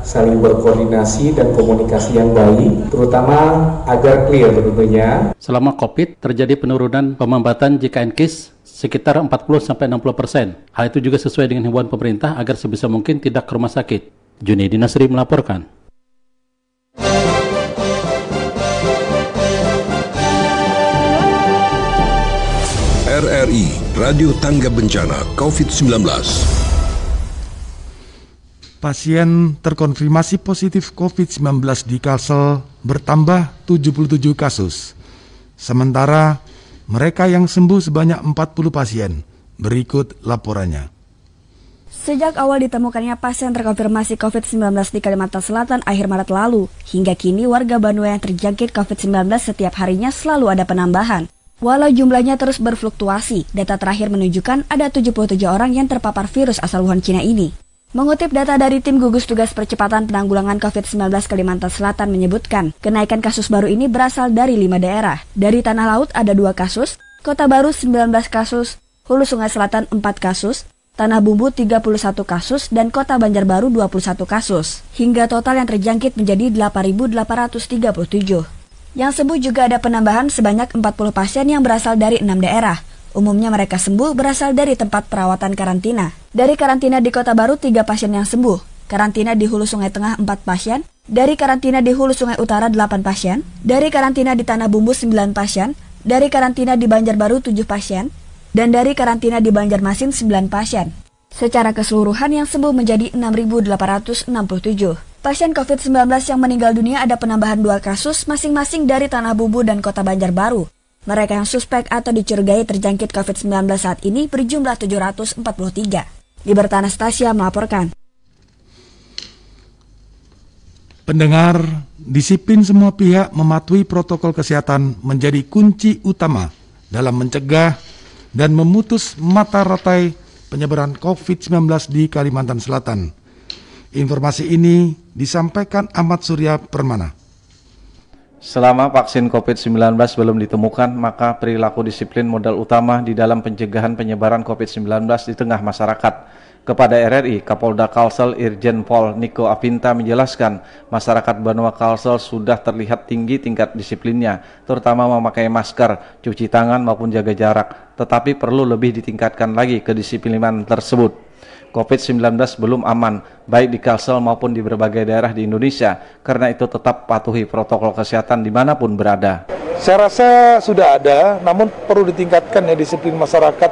saling berkoordinasi dan komunikasi yang baik, terutama agar clear tentunya. Selama COVID, terjadi penurunan pemambatan JKN KIS sekitar 40-60 persen. Hal itu juga sesuai dengan himbauan pemerintah agar sebisa mungkin tidak ke rumah sakit. Junedi Nasri melaporkan. RRI Radio Tangga Bencana COVID-19 Pasien terkonfirmasi positif COVID-19 di Kalsel bertambah 77 kasus. Sementara mereka yang sembuh sebanyak 40 pasien. Berikut laporannya. Sejak awal ditemukannya pasien terkonfirmasi COVID-19 di Kalimantan Selatan akhir Maret lalu, hingga kini warga Banua yang terjangkit COVID-19 setiap harinya selalu ada penambahan. Walau jumlahnya terus berfluktuasi, data terakhir menunjukkan ada 77 orang yang terpapar virus asal Wuhan Cina ini. Mengutip data dari tim gugus tugas percepatan penanggulangan COVID-19 Kalimantan Selatan menyebutkan, kenaikan kasus baru ini berasal dari lima daerah. Dari Tanah Laut ada dua kasus, Kota Baru 19 kasus, Hulu Sungai Selatan 4 kasus, Tanah Bumbu 31 kasus, dan Kota Banjarbaru 21 kasus. Hingga total yang terjangkit menjadi 8.837. Yang sembuh juga ada penambahan sebanyak 40 pasien yang berasal dari enam daerah. Umumnya mereka sembuh berasal dari tempat perawatan karantina. Dari karantina di Kota Baru, tiga pasien yang sembuh. Karantina di Hulu Sungai Tengah, 4 pasien. Dari karantina di Hulu Sungai Utara, 8 pasien. Dari karantina di Tanah Bumbu, 9 pasien. Dari karantina di Banjarbaru, 7 pasien. Dan dari karantina di Banjarmasin, 9 pasien. Secara keseluruhan yang sembuh menjadi 6.867. Pasien COVID-19 yang meninggal dunia ada penambahan dua kasus masing-masing dari Tanah Bumbu dan Kota Banjarbaru. Mereka yang suspek atau dicurigai terjangkit COVID-19 saat ini berjumlah 743. Liberta Anastasia melaporkan. Pendengar, disiplin semua pihak mematuhi protokol kesehatan menjadi kunci utama dalam mencegah dan memutus mata rantai penyebaran COVID-19 di Kalimantan Selatan. Informasi ini disampaikan Ahmad Surya Permana. Selama vaksin COVID-19 belum ditemukan, maka perilaku disiplin modal utama di dalam pencegahan penyebaran COVID-19 di tengah masyarakat. Kepada RRI, Kapolda Kalsel Irjen Pol Niko Avinta menjelaskan, masyarakat Banua Kalsel sudah terlihat tinggi tingkat disiplinnya, terutama memakai masker, cuci tangan maupun jaga jarak, tetapi perlu lebih ditingkatkan lagi kedisiplinan tersebut. COVID-19 belum aman, baik di Kalsel maupun di berbagai daerah di Indonesia. Karena itu tetap patuhi protokol kesehatan di mana pun berada. Saya rasa sudah ada, namun perlu ditingkatkan ya disiplin masyarakat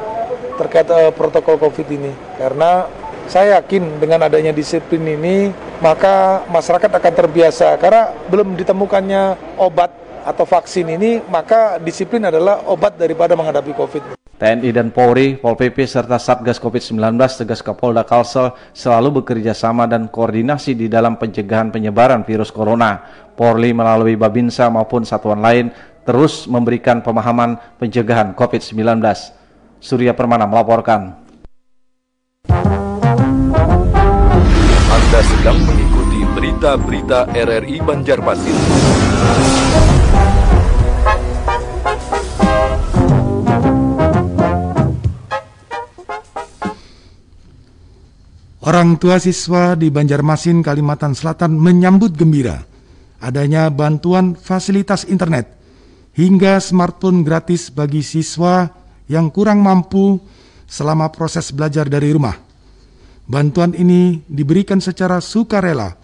terkait uh, protokol COVID ini. Karena saya yakin dengan adanya disiplin ini, maka masyarakat akan terbiasa. Karena belum ditemukannya obat atau vaksin ini, maka disiplin adalah obat daripada menghadapi COVID. TNI dan Polri, Pol PP serta Satgas COVID-19 Tegas Kapolda Kalsel selalu bekerja sama dan koordinasi di dalam pencegahan penyebaran virus corona. Polri melalui Babinsa maupun satuan lain terus memberikan pemahaman pencegahan COVID-19. Surya Permana melaporkan. Anda sedang mengikuti berita-berita RRI Banjarmasin. Orang tua siswa di Banjarmasin, Kalimantan Selatan menyambut gembira adanya bantuan fasilitas internet hingga smartphone gratis bagi siswa yang kurang mampu selama proses belajar dari rumah. Bantuan ini diberikan secara sukarela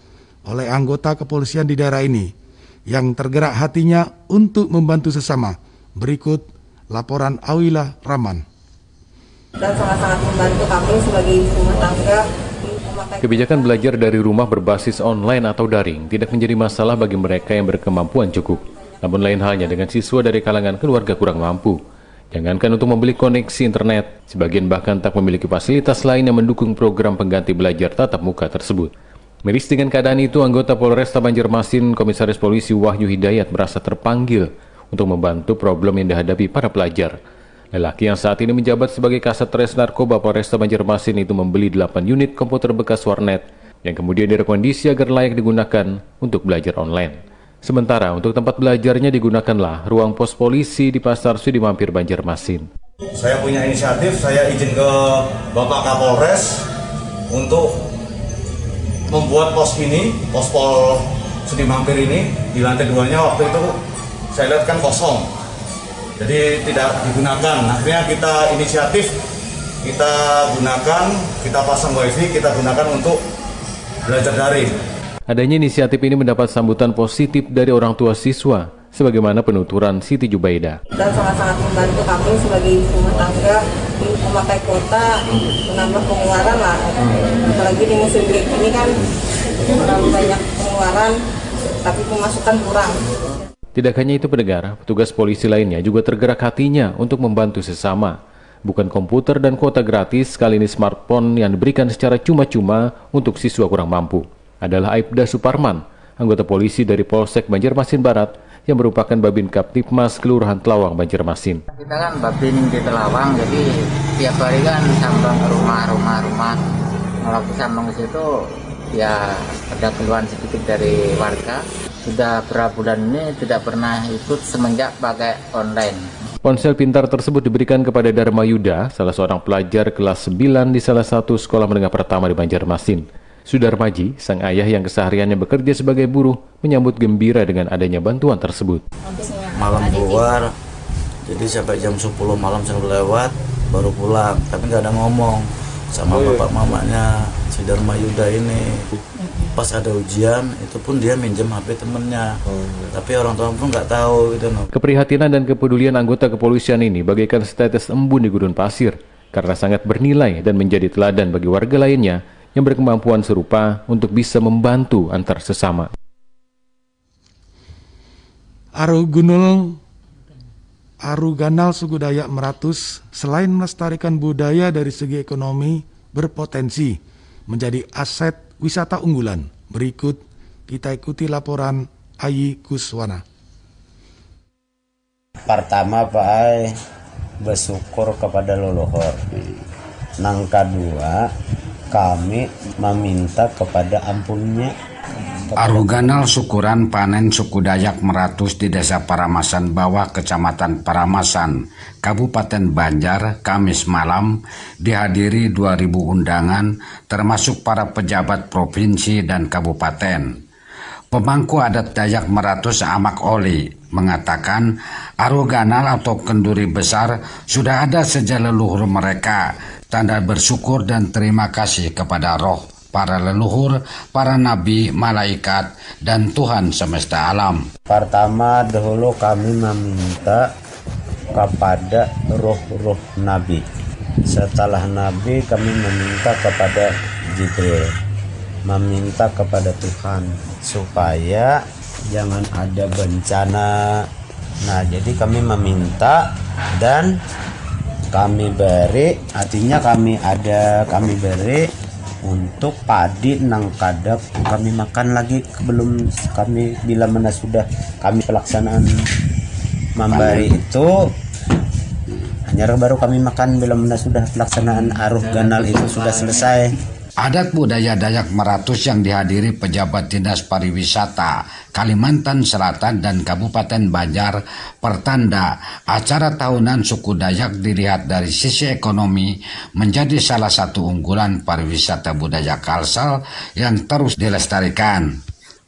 oleh anggota kepolisian di daerah ini yang tergerak hatinya untuk membantu sesama. Berikut laporan Awila Raman. Dan sangat-sangat membantu kami sebagai rumah tangga Kebijakan belajar dari rumah berbasis online atau daring tidak menjadi masalah bagi mereka yang berkemampuan cukup. Namun lain halnya dengan siswa dari kalangan keluarga kurang mampu. Jangankan untuk membeli koneksi internet, sebagian bahkan tak memiliki fasilitas lain yang mendukung program pengganti belajar tatap muka tersebut. Miris dengan keadaan itu, anggota Polresta Banjarmasin, Komisaris Polisi Wahyu Hidayat merasa terpanggil untuk membantu problem yang dihadapi para pelajar. Lelaki yang saat ini menjabat sebagai Kasat Res Narkoba Polresta Banjarmasin itu membeli 8 unit komputer bekas warnet yang kemudian direkondisi agar layak digunakan untuk belajar online. Sementara untuk tempat belajarnya digunakanlah ruang pos polisi di Pasar Sudi Mampir Banjarmasin. Saya punya inisiatif, saya izin ke Bapak Kapolres untuk membuat pos ini, pos pol Sudi Mampir ini di lantai duanya waktu itu saya lihat kan kosong jadi tidak digunakan akhirnya kita inisiatif kita gunakan kita pasang wifi kita gunakan untuk belajar daring adanya inisiatif ini mendapat sambutan positif dari orang tua siswa sebagaimana penuturan Siti Jubaida. Dan sangat-sangat membantu kami sebagai ibu rumah tangga memakai kuota menambah pengeluaran lah. Apalagi di musim break ini kan terlalu banyak pengeluaran tapi pemasukan kurang. Tidak hanya itu pendengar, petugas polisi lainnya juga tergerak hatinya untuk membantu sesama. Bukan komputer dan kuota gratis, kali ini smartphone yang diberikan secara cuma-cuma untuk siswa kurang mampu. Adalah Aibda Suparman, anggota polisi dari Polsek Banjarmasin Barat yang merupakan Babin Kaptipmas Kelurahan Telawang Banjarmasin. Kita kan Babin di Telawang, jadi tiap hari kan sambang rumah-rumah rumah. Kalau sambang ke situ ya ada keluhan sedikit dari warga sudah berapa bulan ini tidak pernah ikut semenjak pakai online. Ponsel pintar tersebut diberikan kepada Dharma Yuda, salah seorang pelajar kelas 9 di salah satu sekolah menengah pertama di Banjarmasin. Sudarmaji, sang ayah yang kesehariannya bekerja sebagai buruh, menyambut gembira dengan adanya bantuan tersebut. Malam keluar, jadi sampai jam 10 malam sampai lewat, baru pulang, tapi nggak ada ngomong sama bapak mamanya si Dharma Yuda ini pas ada ujian itu pun dia minjem HP temennya oh, tapi orang tua pun nggak tahu gitu no. keprihatinan dan kepedulian anggota kepolisian ini bagaikan setetes embun di gurun pasir karena sangat bernilai dan menjadi teladan bagi warga lainnya yang berkemampuan serupa untuk bisa membantu antar sesama. Aru Gunul Aru Ganal suku Dayak Meratus selain melestarikan budaya dari segi ekonomi berpotensi menjadi aset wisata unggulan. Berikut kita ikuti laporan Ayi Kuswana. Pertama Pak Ai bersyukur kepada leluhur. Nang kedua kami meminta kepada ampunnya Aruganal syukuran panen suku Dayak Meratus di Desa Paramasan Bawah, Kecamatan Paramasan, Kabupaten Banjar, Kamis malam dihadiri 2000 undangan termasuk para pejabat provinsi dan kabupaten. Pemangku adat Dayak Meratus Amak Oli mengatakan Aruganal atau kenduri besar sudah ada sejak leluhur mereka, tanda bersyukur dan terima kasih kepada roh para leluhur, para nabi, malaikat, dan Tuhan semesta alam. Pertama dahulu kami meminta kepada roh-roh nabi. Setelah nabi kami meminta kepada Jibril. Meminta kepada Tuhan supaya jangan ada bencana. Nah, jadi kami meminta dan kami beri artinya kami ada kami beri untuk padi nang kadap kami makan lagi belum kami bila mana sudah kami pelaksanaan memberi itu. Hanya baru kami makan bila mana sudah pelaksanaan aruh ganal itu sudah selesai Adat budaya Dayak Meratus yang dihadiri pejabat Dinas Pariwisata Kalimantan Selatan dan Kabupaten Banjar pertanda acara tahunan suku Dayak dilihat dari sisi ekonomi menjadi salah satu unggulan pariwisata budaya Kalsel yang terus dilestarikan.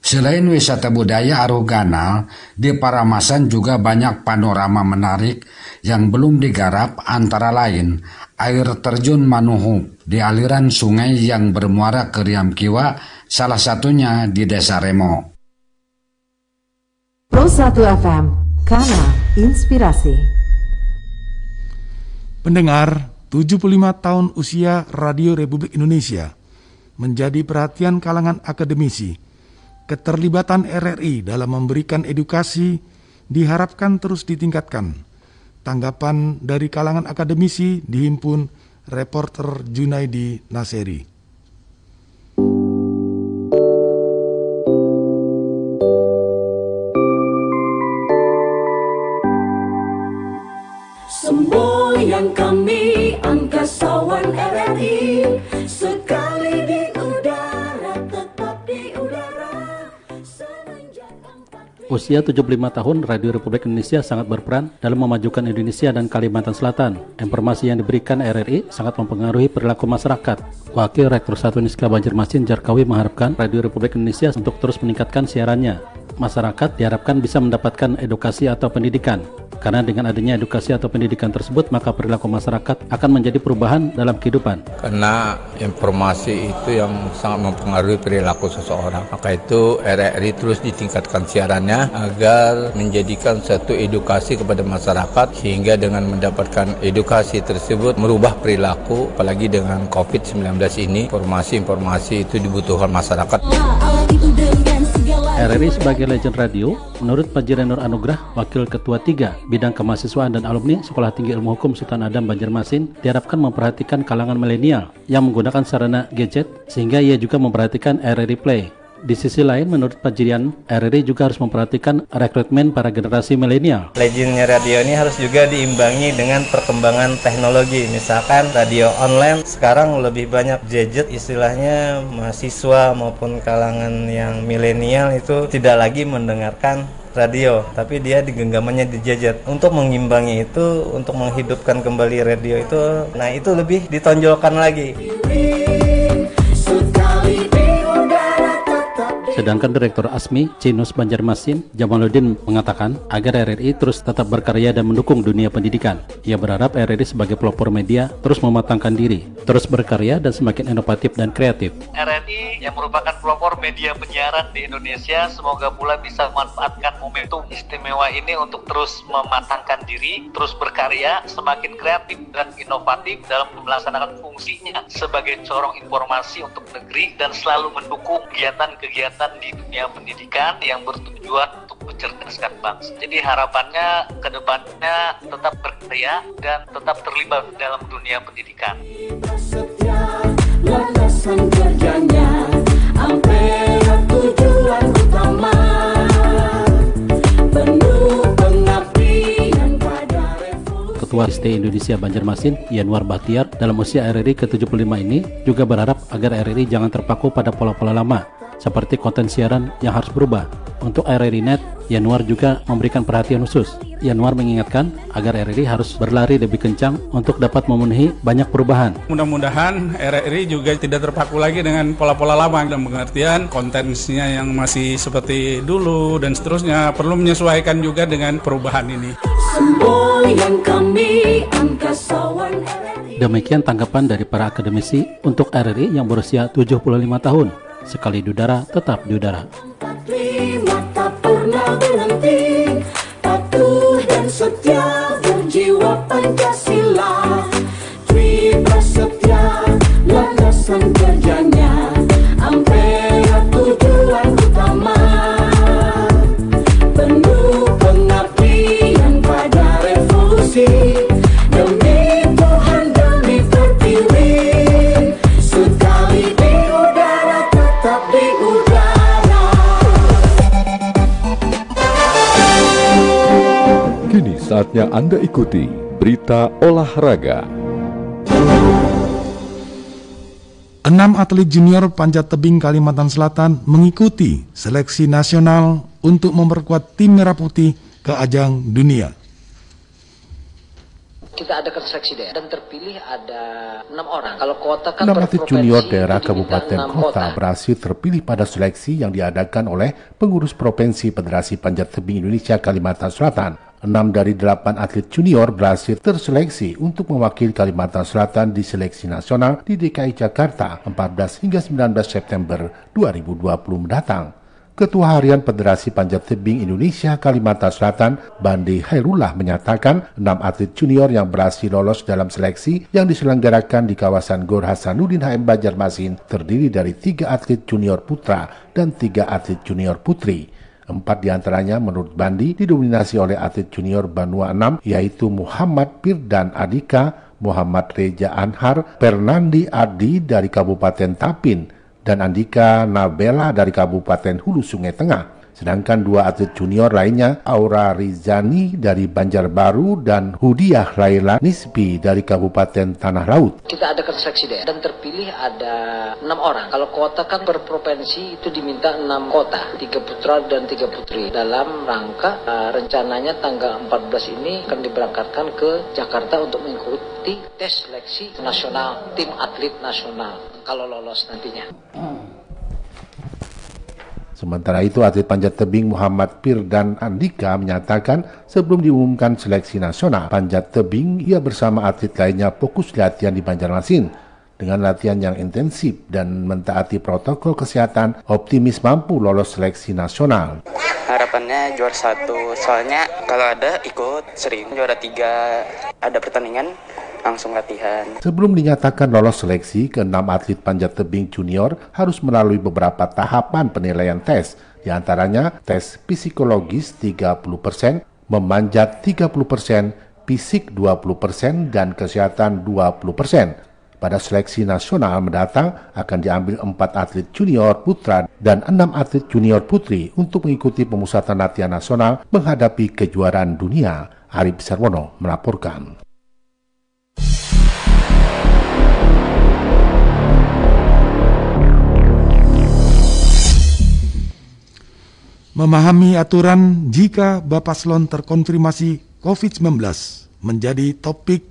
Selain wisata budaya Arugana, di Paramasan juga banyak panorama menarik yang belum digarap antara lain air terjun Manuhub di aliran sungai yang bermuara ke Riam Kiwa, salah satunya di Desa Remo. Pro 1 FM, Kana Inspirasi. Pendengar, 75 tahun usia Radio Republik Indonesia menjadi perhatian kalangan akademisi. Keterlibatan RRI dalam memberikan edukasi diharapkan terus ditingkatkan Tanggapan dari kalangan akademisi dihimpun reporter Junaidi Naseri. Semboyan kami Usia 75 tahun, Radio Republik Indonesia sangat berperan dalam memajukan Indonesia dan Kalimantan Selatan. Informasi yang diberikan RRI sangat mempengaruhi perilaku masyarakat. Wakil Rektor Satu Niska Banjarmasin Jarkawi mengharapkan Radio Republik Indonesia untuk terus meningkatkan siarannya. Masyarakat diharapkan bisa mendapatkan edukasi atau pendidikan, karena dengan adanya edukasi atau pendidikan tersebut, maka perilaku masyarakat akan menjadi perubahan dalam kehidupan. Karena informasi itu yang sangat mempengaruhi perilaku seseorang. Maka itu RRI terus ditingkatkan siarannya agar menjadikan satu edukasi kepada masyarakat sehingga dengan mendapatkan edukasi tersebut merubah perilaku apalagi dengan COVID-19 ini informasi-informasi itu dibutuhkan masyarakat. RRI sebagai legend radio, menurut Pak Jirenur Anugrah, Wakil Ketua 3 Bidang Kemahasiswaan dan Alumni Sekolah Tinggi Ilmu Hukum Sultan Adam Banjarmasin, diharapkan memperhatikan kalangan milenial yang menggunakan sarana gadget, sehingga ia juga memperhatikan RRI Play di sisi lain, menurut Pak Jirian, RRI juga harus memperhatikan rekrutmen para generasi milenial. Legendnya radio ini harus juga diimbangi dengan perkembangan teknologi. Misalkan radio online sekarang lebih banyak gadget, istilahnya mahasiswa maupun kalangan yang milenial itu tidak lagi mendengarkan radio, tapi dia digenggamannya di gadget. Untuk mengimbangi itu, untuk menghidupkan kembali radio itu, nah itu lebih ditonjolkan lagi. Sedangkan Direktur ASMI, Cinus Banjarmasin, Jamaluddin mengatakan agar RRI terus tetap berkarya dan mendukung dunia pendidikan. Ia berharap RRI sebagai pelopor media terus mematangkan diri, terus berkarya dan semakin inovatif dan kreatif. RRI yang merupakan pelopor media penyiaran di Indonesia semoga pula bisa memanfaatkan momentum istimewa ini untuk terus mematangkan diri, terus berkarya, semakin kreatif dan inovatif dalam melaksanakan fungsinya sebagai corong informasi untuk negeri dan selalu mendukung kegiatan-kegiatan di dunia pendidikan yang bertujuan untuk mencerdaskan bangsa. Jadi harapannya ke depannya tetap berkarya dan tetap terlibat dalam dunia pendidikan. Ketua ST Indonesia Banjarmasin, Yanwar Bahtiar, dalam usia RRI ke-75 ini juga berharap agar RRI jangan terpaku pada pola-pola lama, seperti konten siaran yang harus berubah. Untuk RRI Net, Yanuar juga memberikan perhatian khusus. Yanuar mengingatkan agar RRI harus berlari lebih kencang untuk dapat memenuhi banyak perubahan. Mudah-mudahan RRI juga tidak terpaku lagi dengan pola-pola lama dan pengertian kontennya yang masih seperti dulu dan seterusnya perlu menyesuaikan juga dengan perubahan ini. Demikian tanggapan dari para akademisi untuk RRI yang berusia 75 tahun sekali di udara tetap di udara. setia Pancasila. Prasetya, landasan kerjanya, saatnya Anda ikuti berita olahraga. Enam atlet junior panjat tebing Kalimantan Selatan mengikuti seleksi nasional untuk memperkuat tim Merah Putih ke ajang dunia. kita adakan seleksi daerah dan terpilih ada enam orang. Kalau kota kan Enam atlet junior daerah kabupaten enam kota berhasil terpilih pada seleksi yang diadakan oleh pengurus provinsi Federasi Panjat Tebing Indonesia Kalimantan Selatan. Enam dari delapan atlet junior berhasil terseleksi untuk mewakili Kalimantan Selatan di seleksi nasional di DKI Jakarta 14 hingga 19 September 2020 mendatang. Ketua Harian Federasi Panjat Tebing Indonesia Kalimantan Selatan, Bandi Hairullah menyatakan enam atlet junior yang berhasil lolos dalam seleksi yang diselenggarakan di kawasan Gor Hasanuddin HM Banjarmasin terdiri dari tiga atlet junior putra dan tiga atlet junior putri. Empat di antaranya menurut Bandi didominasi oleh atlet junior Banua 6 yaitu Muhammad Firdan Adika, Muhammad Reja Anhar, Fernandi Adi dari Kabupaten Tapin, dan Andika Nabela dari Kabupaten Hulu Sungai Tengah. Sedangkan dua atlet junior lainnya, Aura Rizani dari Banjarbaru dan Hudiah Laila Nisbi dari Kabupaten Tanah Laut. kita adakan seleksi daerah dan terpilih ada enam orang. Kalau kota kan per provinsi itu diminta enam kota, tiga putra dan tiga putri. Dalam rangka eh, rencananya tanggal 14 ini akan diberangkatkan ke Jakarta untuk mengikuti tes seleksi nasional tim atlet nasional kalau lolos nantinya. Sementara itu, atlet panjat tebing Muhammad Pir dan Andika menyatakan sebelum diumumkan seleksi nasional panjat tebing, ia bersama atlet lainnya fokus latihan di Banjarmasin. Dengan latihan yang intensif dan mentaati protokol kesehatan, optimis mampu lolos seleksi nasional. harapannya juara satu. Soalnya kalau ada ikut. Sering. Juara tiga. Ada pertandingan langsung latihan Sebelum dinyatakan lolos seleksi, keenam atlet panjat tebing junior harus melalui beberapa tahapan penilaian tes, di antaranya tes psikologis 30%, memanjat 30%, fisik 20%, dan kesehatan 20%. Pada seleksi nasional mendatang akan diambil empat atlet junior putra dan enam atlet junior putri untuk mengikuti pemusatan latihan nasional menghadapi kejuaraan dunia. Arif Sarwono melaporkan. Memahami aturan jika Bapaslon terkonfirmasi COVID-19 menjadi topik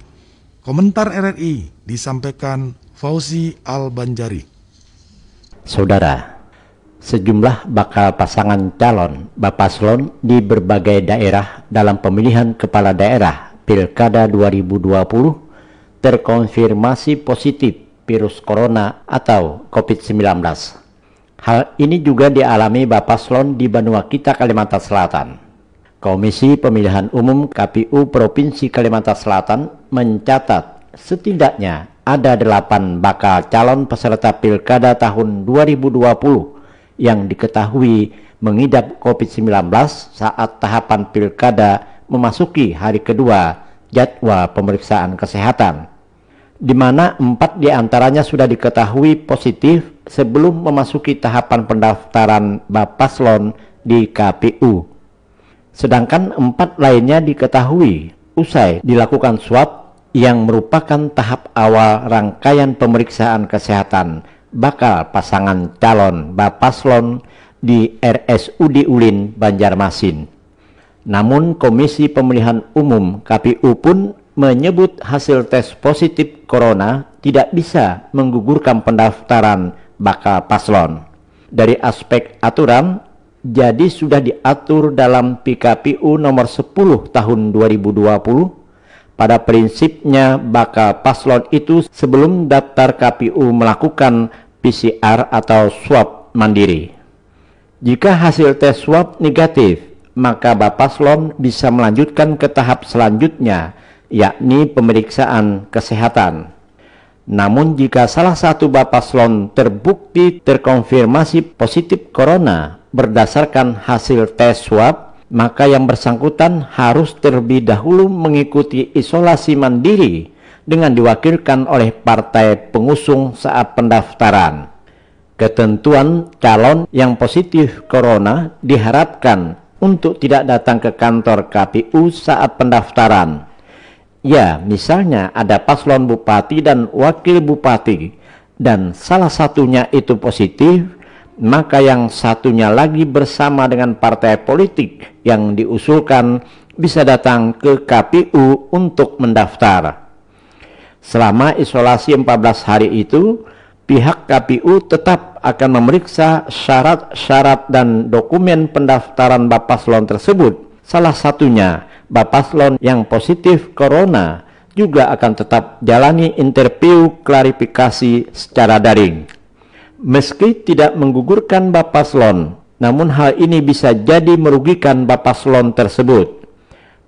komentar RRI disampaikan Fauzi Al-Banjari. Saudara, sejumlah bakal pasangan calon Bapaslon di berbagai daerah dalam pemilihan kepala daerah Pilkada 2020 terkonfirmasi positif virus corona atau COVID-19. Hal ini juga dialami Bapaslon di Banuakita, Kalimantan Selatan. Komisi Pemilihan Umum KPU Provinsi Kalimantan Selatan mencatat setidaknya ada delapan bakal calon peserta pilkada tahun 2020 yang diketahui mengidap COVID-19 saat tahapan pilkada memasuki hari kedua jadwal pemeriksaan kesehatan, di mana empat di antaranya sudah diketahui positif sebelum memasuki tahapan pendaftaran Bapaslon di KPU. Sedangkan empat lainnya diketahui usai dilakukan swab yang merupakan tahap awal rangkaian pemeriksaan kesehatan bakal pasangan calon Bapaslon di RSUD Ulin, Banjarmasin. Namun Komisi Pemilihan Umum KPU pun menyebut hasil tes positif corona tidak bisa menggugurkan pendaftaran bakal paslon. Dari aspek aturan, jadi sudah diatur dalam PKPU nomor 10 tahun 2020 pada prinsipnya bakal paslon itu sebelum daftar KPU melakukan PCR atau swab mandiri. Jika hasil tes swab negatif, maka Bapaslon bisa melanjutkan ke tahap selanjutnya, yakni pemeriksaan kesehatan. Namun jika salah satu Bapaslon terbukti terkonfirmasi positif corona berdasarkan hasil tes swab, maka yang bersangkutan harus terlebih dahulu mengikuti isolasi mandiri dengan diwakilkan oleh partai pengusung saat pendaftaran. Ketentuan calon yang positif corona diharapkan untuk tidak datang ke kantor KPU saat pendaftaran. Ya, misalnya ada paslon bupati dan wakil bupati, dan salah satunya itu positif, maka yang satunya lagi bersama dengan partai politik yang diusulkan bisa datang ke KPU untuk mendaftar. Selama isolasi 14 hari itu, pihak KPU tetap akan memeriksa syarat-syarat dan dokumen pendaftaran Bapaslon tersebut. Salah satunya, Bapaslon yang positif corona juga akan tetap jalani interview klarifikasi secara daring. Meski tidak menggugurkan Bapaslon, namun hal ini bisa jadi merugikan Bapaslon tersebut.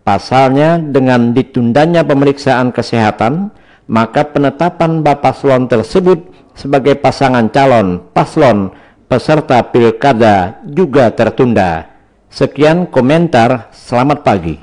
Pasalnya dengan ditundanya pemeriksaan kesehatan, maka penetapan Bapaslon tersebut sebagai pasangan calon paslon peserta pilkada juga tertunda. Sekian komentar, selamat pagi.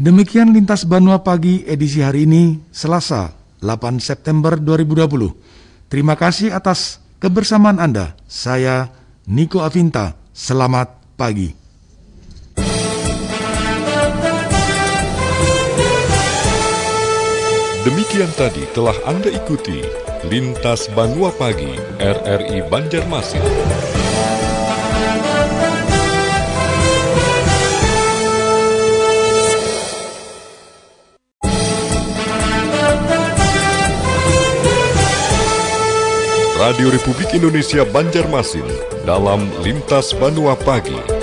Demikian Lintas Banua Pagi edisi hari ini, Selasa, 8 September 2020. Terima kasih atas kebersamaan Anda. Saya Niko Avinta. Selamat pagi. Demikian tadi telah Anda ikuti Lintas Banua Pagi RRI Banjarmasin. Radio Republik Indonesia Banjarmasin dalam Lintas Banua Pagi.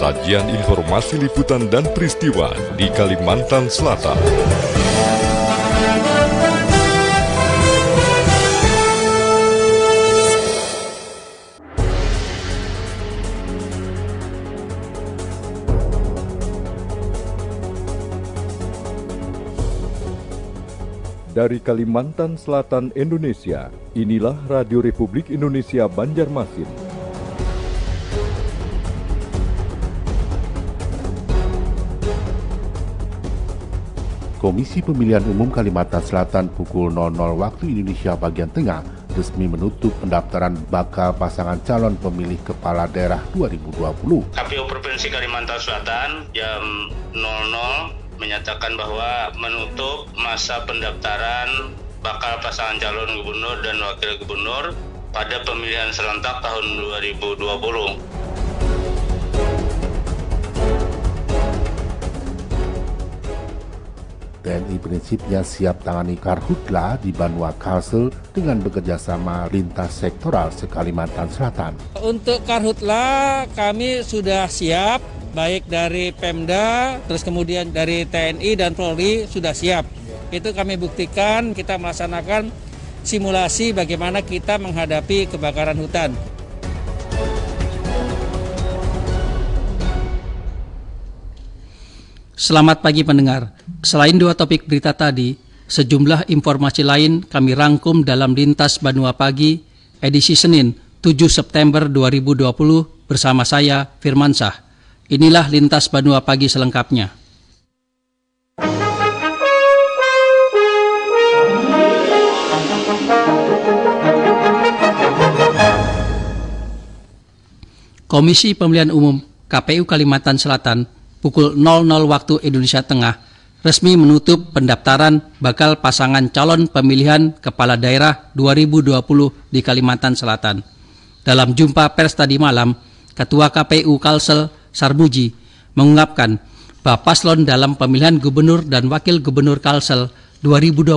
Sajian informasi liputan dan peristiwa di Kalimantan Selatan. Dari Kalimantan Selatan, Indonesia, inilah Radio Republik Indonesia Banjarmasin. Komisi Pemilihan Umum Kalimantan Selatan pukul 00 waktu Indonesia bagian tengah resmi menutup pendaftaran bakal pasangan calon pemilih kepala daerah 2020. KPU Provinsi Kalimantan Selatan jam 00 menyatakan bahwa menutup masa pendaftaran bakal pasangan calon gubernur dan wakil gubernur pada pemilihan serentak tahun 2020. TNI prinsipnya siap tangani karhutla di Banua Kalsel dengan bekerjasama lintas sektoral se-Kalimantan Selatan. Untuk karhutla kami sudah siap, baik dari Pemda, terus kemudian dari TNI dan Polri sudah siap. Itu kami buktikan kita melaksanakan simulasi bagaimana kita menghadapi kebakaran hutan. Selamat pagi pendengar. Selain dua topik berita tadi, sejumlah informasi lain kami rangkum dalam Lintas Banua Pagi edisi Senin 7 September 2020 bersama saya Firman Sah. Inilah Lintas Banua Pagi selengkapnya. Komisi Pemilihan Umum KPU Kalimantan Selatan pukul 00 waktu Indonesia Tengah resmi menutup pendaftaran bakal pasangan calon pemilihan kepala daerah 2020 di Kalimantan Selatan. Dalam jumpa pers tadi malam, Ketua KPU Kalsel Sarbuji mengungkapkan bahwa paslon dalam pemilihan gubernur dan wakil gubernur Kalsel 2020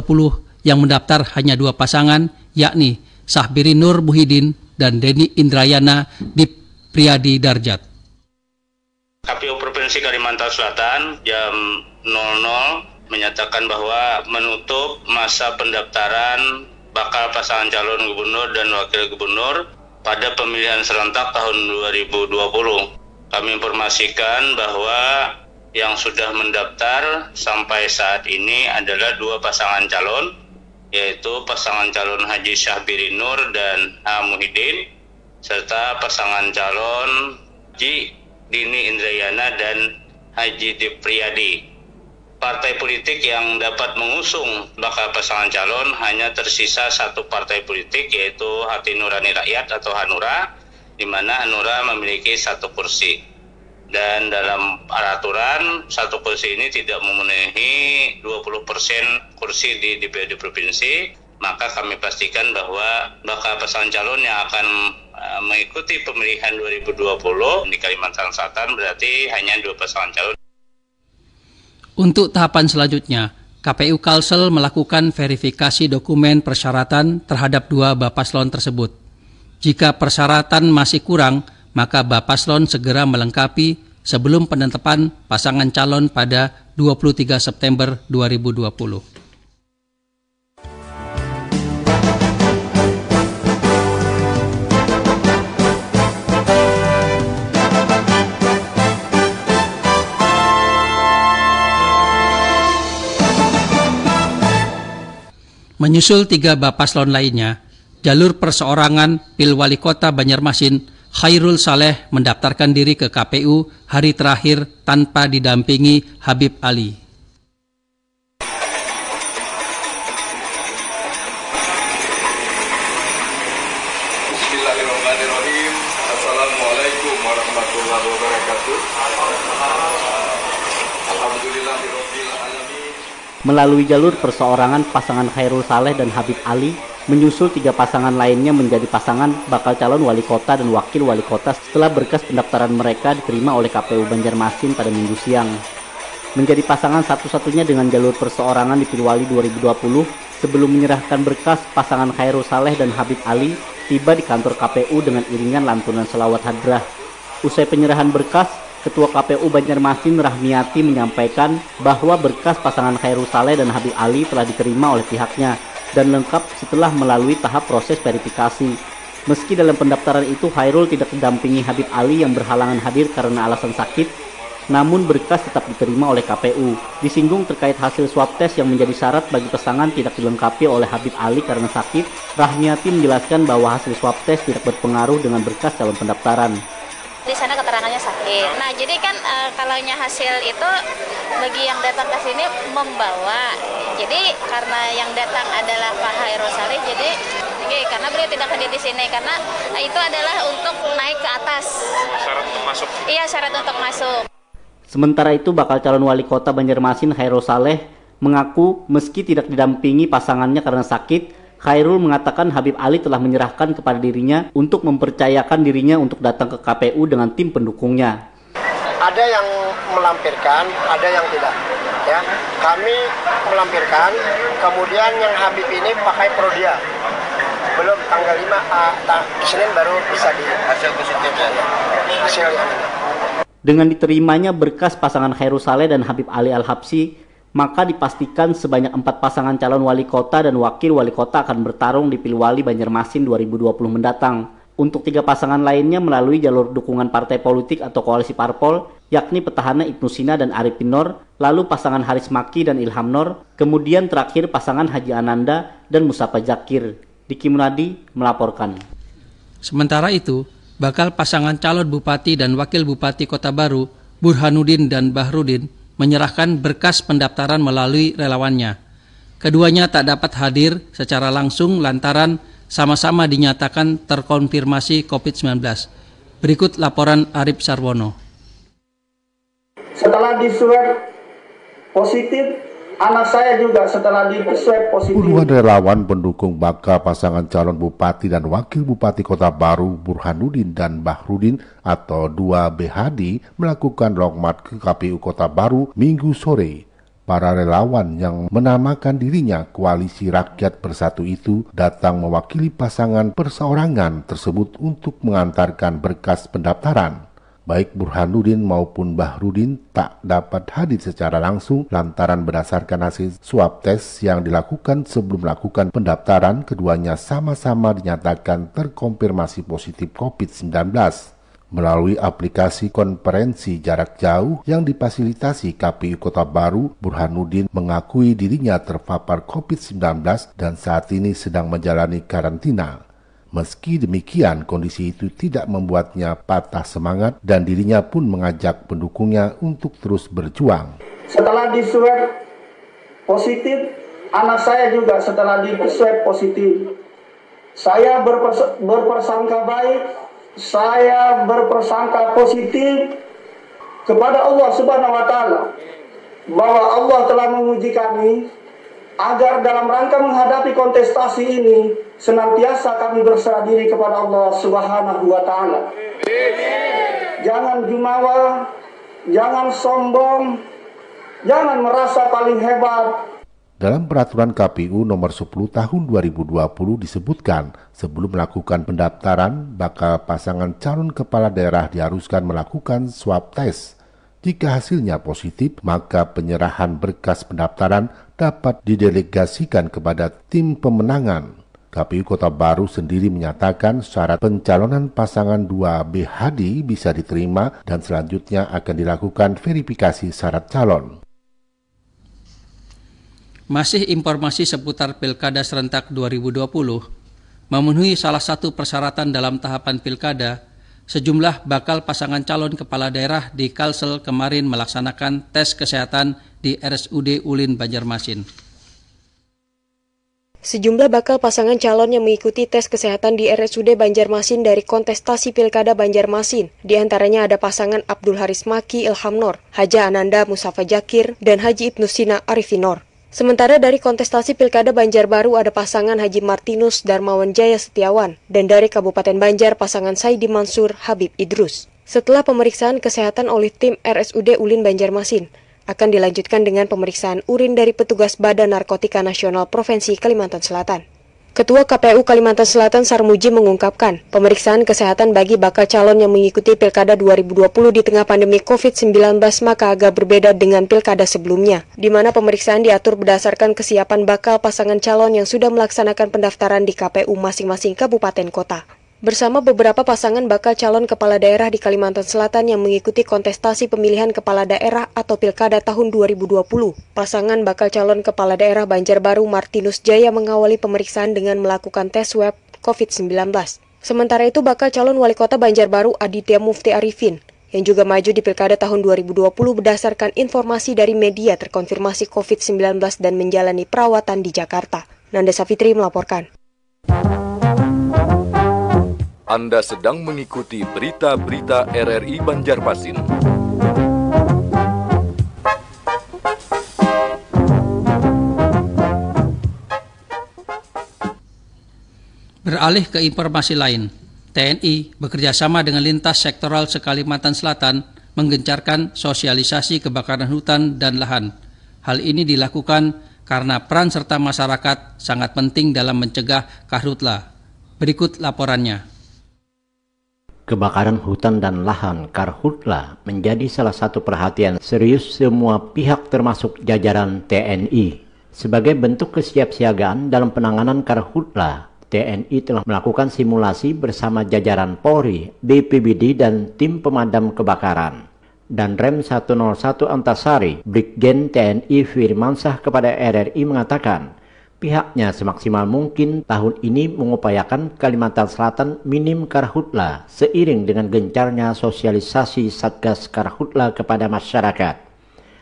yang mendaftar hanya dua pasangan, yakni Sahbiri Nur Muhyiddin dan Deni Indrayana di Priyadi Darjat. KPU Provinsi Kalimantan Selatan jam 00 menyatakan bahwa menutup masa pendaftaran bakal pasangan calon gubernur dan wakil gubernur pada pemilihan serentak tahun 2020. Kami informasikan bahwa yang sudah mendaftar sampai saat ini adalah dua pasangan calon, yaitu pasangan calon Haji Syahbiri Nur dan H. Serta pasangan calon Haji Dini Indrayana dan Haji Dipriyadi. partai politik yang dapat mengusung bakal pasangan calon hanya tersisa satu partai politik yaitu Hati Nurani Rakyat atau Hanura di mana Hanura memiliki satu kursi dan dalam peraturan satu kursi ini tidak memenuhi 20% kursi di DPRD provinsi maka kami pastikan bahwa bakal pasangan calon yang akan uh, mengikuti pemilihan 2020 di Kalimantan Selatan berarti hanya dua pasangan calon untuk tahapan selanjutnya, KPU Kalsel melakukan verifikasi dokumen persyaratan terhadap dua Bapaslon tersebut. Jika persyaratan masih kurang, maka Bapaslon segera melengkapi sebelum penetapan pasangan calon pada 23 September 2020. Menyusul tiga Bapaslon lainnya, jalur perseorangan Pil Wali Kota Banjarmasin Khairul Saleh mendaftarkan diri ke KPU hari terakhir tanpa didampingi Habib Ali. Melalui jalur perseorangan pasangan Khairul Saleh dan Habib Ali, menyusul tiga pasangan lainnya menjadi pasangan bakal calon wali kota dan wakil wali kota setelah berkas pendaftaran mereka diterima oleh KPU Banjarmasin pada minggu siang. Menjadi pasangan satu-satunya dengan jalur perseorangan di Pilwali 2020, sebelum menyerahkan berkas pasangan Khairul Saleh dan Habib Ali tiba di kantor KPU dengan iringan lantunan selawat hadrah. Usai penyerahan berkas, Ketua KPU Banjarmasin Rahmiati menyampaikan bahwa berkas pasangan Khairul Saleh dan Habib Ali telah diterima oleh pihaknya dan lengkap setelah melalui tahap proses verifikasi. Meski dalam pendaftaran itu Khairul tidak didampingi Habib Ali yang berhalangan hadir karena alasan sakit, namun berkas tetap diterima oleh KPU. Disinggung terkait hasil swab test yang menjadi syarat bagi pasangan tidak dilengkapi oleh Habib Ali karena sakit, Rahmiati menjelaskan bahwa hasil swab test tidak berpengaruh dengan berkas calon pendaftaran di sana keterangannya sakit. Nah, jadi kan e, kalau hasil itu bagi yang datang ke sini membawa. Jadi karena yang datang adalah Pak Hairul Salih, jadi oke, karena beliau tidak hadir di sini karena itu adalah untuk naik ke atas. Syarat untuk masuk. Iya, syarat untuk masuk. Sementara itu bakal calon wali kota Banjarmasin Hairul Saleh mengaku meski tidak didampingi pasangannya karena sakit, Khairul mengatakan Habib Ali telah menyerahkan kepada dirinya untuk mempercayakan dirinya untuk datang ke KPU dengan tim pendukungnya. Ada yang melampirkan, ada yang tidak. Ya, kami melampirkan, kemudian yang Habib ini pakai prodia. Belum tanggal 5 uh, ta Senin baru bisa di hasil positifnya. Hasil yang Dengan diterimanya berkas pasangan Khairul Saleh dan Habib Ali Al-Habsi, maka dipastikan sebanyak empat pasangan calon wali kota dan wakil wali kota akan bertarung di Pilwali Banjarmasin 2020 mendatang. Untuk tiga pasangan lainnya melalui jalur dukungan partai politik atau koalisi parpol, yakni petahana Ibnu Sina dan Arifin Nur, lalu pasangan Haris Maki dan Ilham Nur, kemudian terakhir pasangan Haji Ananda dan Musafa Jakir. Diki Munadi melaporkan. Sementara itu, bakal pasangan calon bupati dan wakil bupati Kota Baru, Burhanuddin dan Bahrudin, menyerahkan berkas pendaftaran melalui relawannya. Keduanya tak dapat hadir secara langsung lantaran sama-sama dinyatakan terkonfirmasi COVID-19. Berikut laporan Arif Sarwono. Setelah diswab positif, anak saya juga setelah di swab positif. Puluhan relawan pendukung bakal pasangan calon bupati dan wakil bupati kota baru Burhanuddin dan Bahrudin atau 2 BHD melakukan longmat ke KPU kota baru minggu sore. Para relawan yang menamakan dirinya Koalisi Rakyat Bersatu itu datang mewakili pasangan perseorangan tersebut untuk mengantarkan berkas pendaftaran baik Burhanuddin maupun Bahrudin tak dapat hadir secara langsung lantaran berdasarkan hasil swab tes yang dilakukan sebelum melakukan pendaftaran keduanya sama-sama dinyatakan terkonfirmasi positif COVID-19 melalui aplikasi konferensi jarak jauh yang difasilitasi KPU Kota Baru, Burhanuddin mengakui dirinya terpapar COVID-19 dan saat ini sedang menjalani karantina. Meski demikian, kondisi itu tidak membuatnya patah semangat dan dirinya pun mengajak pendukungnya untuk terus berjuang. setelah di swab positif, anak saya juga setelah di swab positif. Saya berpers berpersangka baik, saya berpersangka positif kepada Allah Subhanahu wa taala bahwa Allah telah menguji kami agar dalam rangka menghadapi kontestasi ini senantiasa kami berserah diri kepada Allah Subhanahu wa taala. Jangan jumawa, jangan sombong, jangan merasa paling hebat. Dalam peraturan KPU nomor 10 tahun 2020 disebutkan sebelum melakukan pendaftaran bakal pasangan calon kepala daerah diharuskan melakukan swab test jika hasilnya positif, maka penyerahan berkas pendaftaran dapat didelegasikan kepada tim pemenangan. KPU Kota Baru sendiri menyatakan syarat pencalonan pasangan 2 Hadi bisa diterima dan selanjutnya akan dilakukan verifikasi syarat calon. Masih informasi seputar Pilkada serentak 2020, memenuhi salah satu persyaratan dalam tahapan Pilkada, Sejumlah bakal pasangan calon kepala daerah di Kalsel kemarin melaksanakan tes kesehatan di RSUD Ulin Banjarmasin. Sejumlah bakal pasangan calon yang mengikuti tes kesehatan di RSUD Banjarmasin dari kontestasi Pilkada Banjarmasin. Di antaranya ada pasangan Abdul Haris Maki Ilham Nur, Haja Ananda Musafa Jakir, dan Haji Ibnu Sina Arifinor. Sementara dari kontestasi Pilkada Banjarbaru ada pasangan Haji Martinus Darmawan Jaya Setiawan dan dari Kabupaten Banjar pasangan Saidi Mansur Habib Idrus. Setelah pemeriksaan kesehatan oleh tim RSUD Ulin Banjarmasin, akan dilanjutkan dengan pemeriksaan urin dari petugas Badan Narkotika Nasional Provinsi Kalimantan Selatan. Ketua KPU Kalimantan Selatan Sarmuji mengungkapkan, pemeriksaan kesehatan bagi bakal calon yang mengikuti Pilkada 2020 di tengah pandemi COVID-19 maka agak berbeda dengan Pilkada sebelumnya, di mana pemeriksaan diatur berdasarkan kesiapan bakal pasangan calon yang sudah melaksanakan pendaftaran di KPU masing-masing kabupaten kota bersama beberapa pasangan bakal calon kepala daerah di Kalimantan Selatan yang mengikuti kontestasi pemilihan kepala daerah atau Pilkada tahun 2020. Pasangan bakal calon kepala daerah Banjarbaru Martinus Jaya mengawali pemeriksaan dengan melakukan tes swab COVID-19. Sementara itu bakal calon wali kota Banjarbaru Aditya Mufti Arifin yang juga maju di Pilkada tahun 2020 berdasarkan informasi dari media terkonfirmasi COVID-19 dan menjalani perawatan di Jakarta. Nanda Safitri melaporkan. Anda sedang mengikuti berita-berita RRI Banjarmasin. Beralih ke informasi lain, TNI bekerjasama dengan lintas sektoral sekalimantan Selatan menggencarkan sosialisasi kebakaran hutan dan lahan. Hal ini dilakukan karena peran serta masyarakat sangat penting dalam mencegah karhutla. Berikut laporannya. Kebakaran hutan dan lahan karhutla menjadi salah satu perhatian serius semua pihak termasuk jajaran TNI. Sebagai bentuk kesiapsiagaan dalam penanganan karhutla, TNI telah melakukan simulasi bersama jajaran Polri, BPBD, dan tim pemadam kebakaran. Dan Rem 101 Antasari, Brigjen TNI Firmansah kepada RRI mengatakan, Pihaknya semaksimal mungkin tahun ini mengupayakan Kalimantan Selatan minim karhutla seiring dengan gencarnya sosialisasi Satgas Karhutla kepada masyarakat.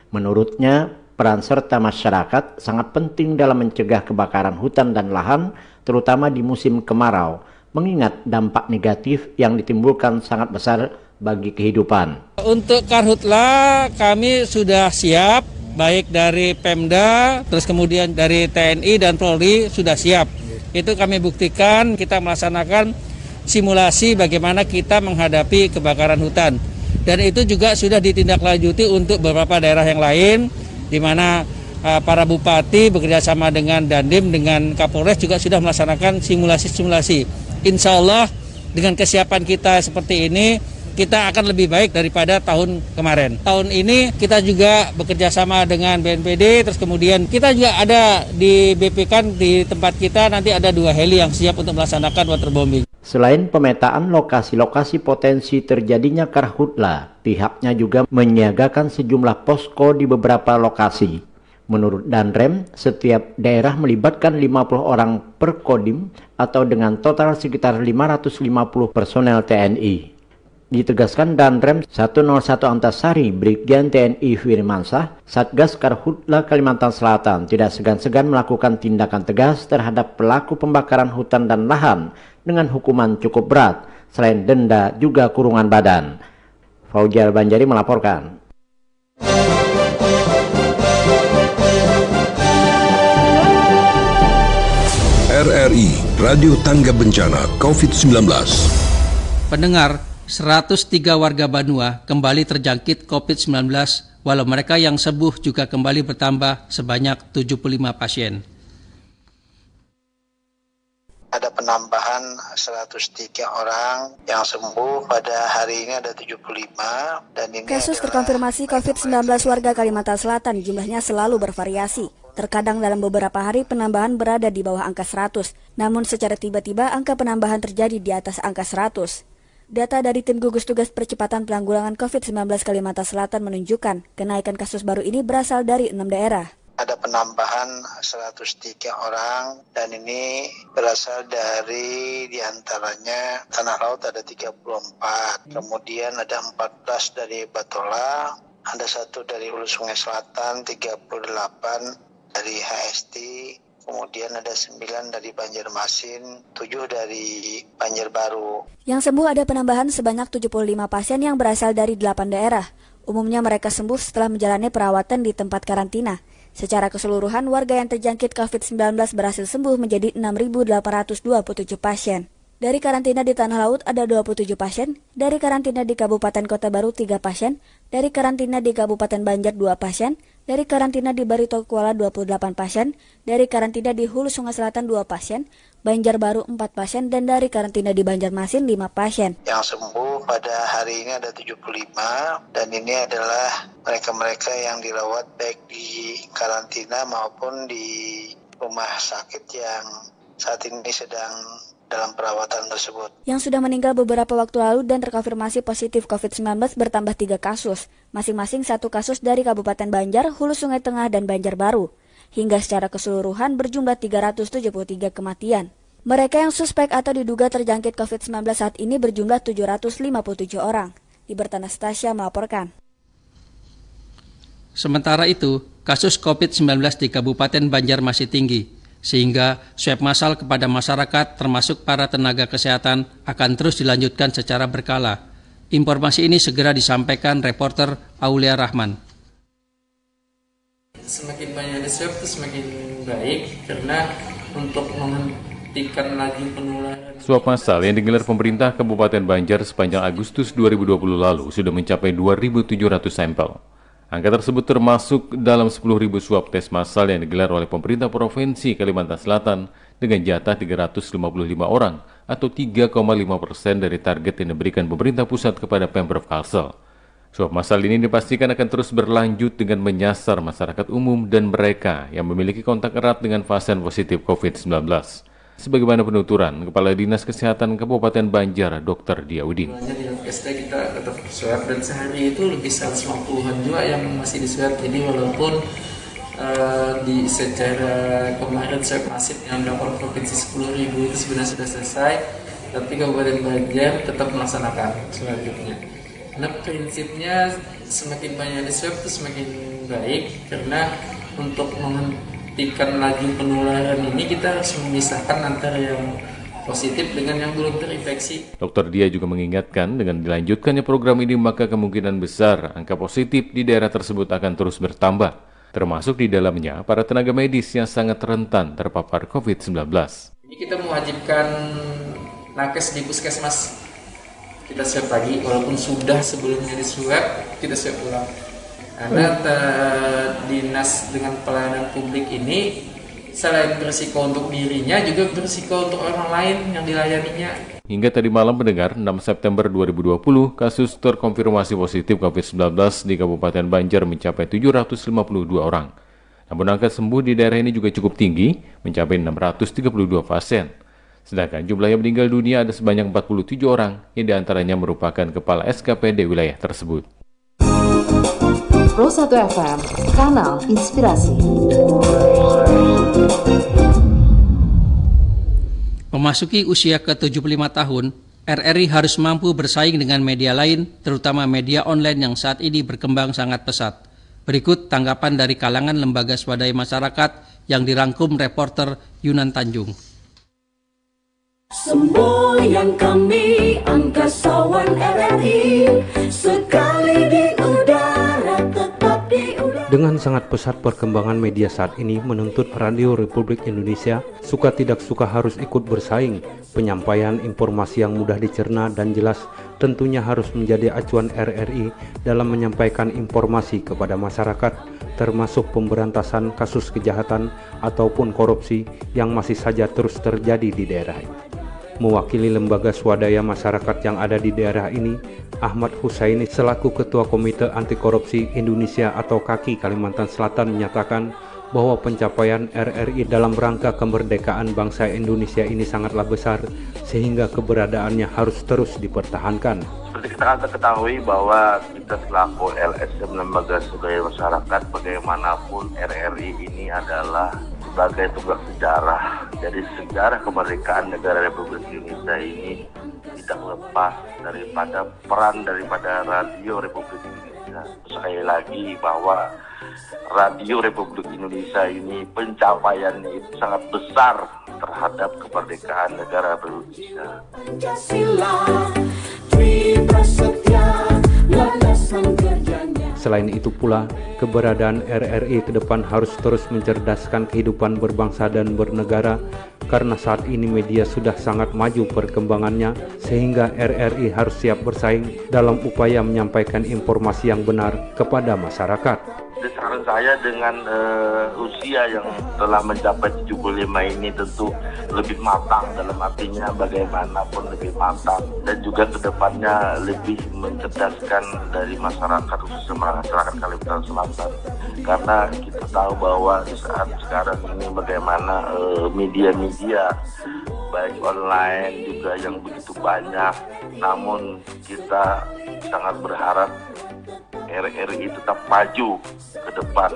Menurutnya, peran serta masyarakat sangat penting dalam mencegah kebakaran hutan dan lahan, terutama di musim kemarau, mengingat dampak negatif yang ditimbulkan sangat besar bagi kehidupan. Untuk karhutla kami sudah siap baik dari Pemda, terus kemudian dari TNI dan Polri sudah siap. Itu kami buktikan kita melaksanakan simulasi bagaimana kita menghadapi kebakaran hutan. Dan itu juga sudah ditindaklanjuti untuk beberapa daerah yang lain, di mana uh, para bupati bekerjasama dengan Dandim, dengan Kapolres juga sudah melaksanakan simulasi-simulasi. Insya Allah dengan kesiapan kita seperti ini, kita akan lebih baik daripada tahun kemarin. Tahun ini kita juga bekerja sama dengan BNPD, terus kemudian kita juga ada di BP kan di tempat kita nanti ada dua heli yang siap untuk melaksanakan waterbombing. Selain pemetaan lokasi-lokasi potensi terjadinya karhutla, pihaknya juga menyiagakan sejumlah posko di beberapa lokasi. Menurut Danrem, setiap daerah melibatkan 50 orang per kodim atau dengan total sekitar 550 personel TNI. Ditegaskan Danrem 101 Antasari Brigjen TNI Firmansah, Satgas Karhutla Kalimantan Selatan tidak segan-segan melakukan tindakan tegas terhadap pelaku pembakaran hutan dan lahan dengan hukuman cukup berat, selain denda juga kurungan badan. Faujar Banjari melaporkan. RRI Radio Tangga Bencana COVID-19 Pendengar, 103 warga Banua kembali terjangkit COVID-19 walau mereka yang sembuh juga kembali bertambah sebanyak 75 pasien. Ada penambahan 103 orang yang sembuh pada hari ini ada 75 dan ini Kasus terkonfirmasi COVID-19 warga Kalimantan Selatan jumlahnya selalu bervariasi. Terkadang dalam beberapa hari penambahan berada di bawah angka 100, namun secara tiba-tiba angka penambahan terjadi di atas angka 100. Data dari tim gugus tugas percepatan penanggulangan COVID-19 Kalimantan Selatan menunjukkan kenaikan kasus baru ini berasal dari enam daerah. Ada penambahan 103 orang dan ini berasal dari di antaranya Tanah Laut ada 34, kemudian ada 14 dari Batola, ada satu dari Hulu Sungai Selatan 38 dari HST, kemudian ada 9 dari Banjarmasin, 7 dari Banjarbaru. Yang sembuh ada penambahan sebanyak 75 pasien yang berasal dari 8 daerah. Umumnya mereka sembuh setelah menjalani perawatan di tempat karantina. Secara keseluruhan, warga yang terjangkit COVID-19 berhasil sembuh menjadi 6.827 pasien. Dari karantina di Tanah Laut ada 27 pasien, dari karantina di Kabupaten Kota Baru 3 pasien, dari karantina di Kabupaten Banjar 2 pasien, dari karantina di Barito Kuala 28 pasien, dari karantina di Hulu Sungai Selatan 2 pasien, Banjarbaru 4 pasien, dan dari karantina di Banjarmasin 5 pasien. Yang sembuh pada hari ini ada 75 dan ini adalah mereka-mereka yang dirawat baik di karantina maupun di rumah sakit yang saat ini sedang dalam perawatan tersebut. Yang sudah meninggal beberapa waktu lalu dan terkonfirmasi positif COVID-19 bertambah tiga kasus, masing-masing satu kasus dari Kabupaten Banjar, Hulu Sungai Tengah, dan Banjarbaru. Hingga secara keseluruhan berjumlah 373 kematian. Mereka yang suspek atau diduga terjangkit COVID-19 saat ini berjumlah 757 orang. Liberta Nastasia melaporkan. Sementara itu, kasus COVID-19 di Kabupaten Banjar masih tinggi, sehingga swab massal kepada masyarakat termasuk para tenaga kesehatan akan terus dilanjutkan secara berkala. Informasi ini segera disampaikan reporter Aulia Rahman. Semakin banyak di swab itu semakin baik karena untuk menghentikan laju penularan. Swab massal yang digelar pemerintah Kabupaten Banjar sepanjang Agustus 2020 lalu sudah mencapai 2.700 sampel. Angka tersebut termasuk dalam 10.000 swab tes massal yang digelar oleh pemerintah Provinsi Kalimantan Selatan dengan jatah 355 orang atau 3,5 persen dari target yang diberikan pemerintah pusat kepada Pemprov Kalsel. Swab massal ini dipastikan akan terus berlanjut dengan menyasar masyarakat umum dan mereka yang memiliki kontak erat dengan pasien positif COVID-19 sebagaimana penuturan Kepala Dinas Kesehatan Kabupaten Banjar, Dr. Diaudin. SD kita tetap swab dan sehari itu lebih 150-an juga yang masih di swab. Jadi walaupun uh, di secara kemarin swab masif yang dapat provinsi 10 ribu itu sebenarnya sudah selesai, tapi Kabupaten Banjar tetap melaksanakan selanjutnya. Nah prinsipnya semakin banyak di swab itu semakin baik karena untuk menghentikan laju penularan ini kita harus memisahkan antara yang positif dengan yang belum terinfeksi. Dokter Dia juga mengingatkan dengan dilanjutkannya program ini maka kemungkinan besar angka positif di daerah tersebut akan terus bertambah, termasuk di dalamnya para tenaga medis yang sangat rentan terpapar COVID-19. Ini kita mewajibkan nakes di puskesmas kita swab lagi walaupun sudah sebelumnya di swab kita swab ulang karena dinas dengan pelayanan publik ini selain berisiko untuk dirinya juga berisiko untuk orang lain yang dilayaninya. Hingga tadi malam mendengar 6 September 2020, kasus terkonfirmasi positif COVID-19 di Kabupaten Banjar mencapai 752 orang. Namun angka sembuh di daerah ini juga cukup tinggi, mencapai 632 pasien. Sedangkan jumlah yang meninggal dunia ada sebanyak 47 orang, yang di antaranya merupakan kepala SKPD wilayah tersebut. Pro 1 FM, kanal inspirasi. Memasuki usia ke-75 tahun, RRI harus mampu bersaing dengan media lain, terutama media online yang saat ini berkembang sangat pesat. Berikut tanggapan dari kalangan lembaga swadaya masyarakat yang dirangkum reporter Yunan Tanjung. Semboyan kami angkasawan RRI Sekali di Dengan sangat pesat perkembangan media saat ini menuntut Radio Republik Indonesia suka tidak suka harus ikut bersaing. Penyampaian informasi yang mudah dicerna dan jelas tentunya harus menjadi acuan RRI dalam menyampaikan informasi kepada masyarakat termasuk pemberantasan kasus kejahatan ataupun korupsi yang masih saja terus terjadi di daerah ini. Mewakili lembaga swadaya masyarakat yang ada di daerah ini, Ahmad Husaini selaku Ketua Komite Anti Korupsi Indonesia atau KAKI Kalimantan Selatan menyatakan bahwa pencapaian RRI dalam rangka kemerdekaan bangsa Indonesia ini sangatlah besar sehingga keberadaannya harus terus dipertahankan. Seperti kita ketahui bahwa kita selaku LSM lembaga swadaya masyarakat bagaimanapun RRI ini adalah sebagai tonggak sejarah. Jadi sejarah kemerdekaan negara Republik Indonesia ini tidak lepas daripada peran daripada Radio Republik Indonesia. Sekali lagi bahwa Radio Republik Indonesia ini pencapaiannya itu sangat besar terhadap kemerdekaan negara Republik Indonesia. Pancasila Selain itu pula, keberadaan RRI ke depan harus terus mencerdaskan kehidupan berbangsa dan bernegara karena saat ini media sudah sangat maju perkembangannya sehingga RRI harus siap bersaing dalam upaya menyampaikan informasi yang benar kepada masyarakat. Saran saya dengan eh, usia yang telah mencapai 75 ini tentu lebih matang dalam artinya bagaimanapun lebih matang. Dan juga ke depannya lebih mencerdaskan dari masyarakat khususnya masyarakat Kalimantan Selatan. Karena kita tahu bahwa saat sekarang ini bagaimana eh, media-media baik online juga yang begitu banyak. Namun kita sangat berharap RRI tetap maju ke depan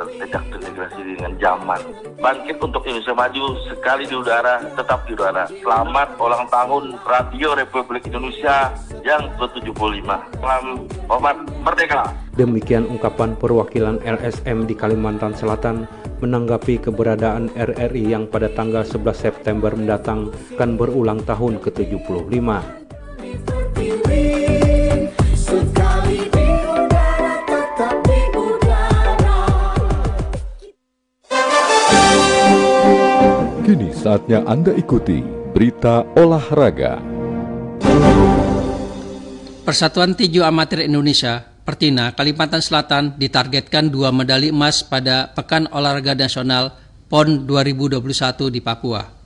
terjejak terintegrasi dengan zaman. Bangkit untuk Indonesia maju sekali di udara tetap di udara. Selamat ulang tahun Radio Republik Indonesia yang ke-75 salam hormat merdeka. Demikian ungkapan perwakilan LSM di Kalimantan Selatan menanggapi keberadaan RRI yang pada tanggal 11 September mendatang akan berulang tahun ke-75. Kini saatnya Anda ikuti berita olahraga. Persatuan Tinju Amatir Indonesia, Pertina, Kalimantan Selatan ditargetkan dua medali emas pada Pekan Olahraga Nasional PON 2021 di Papua.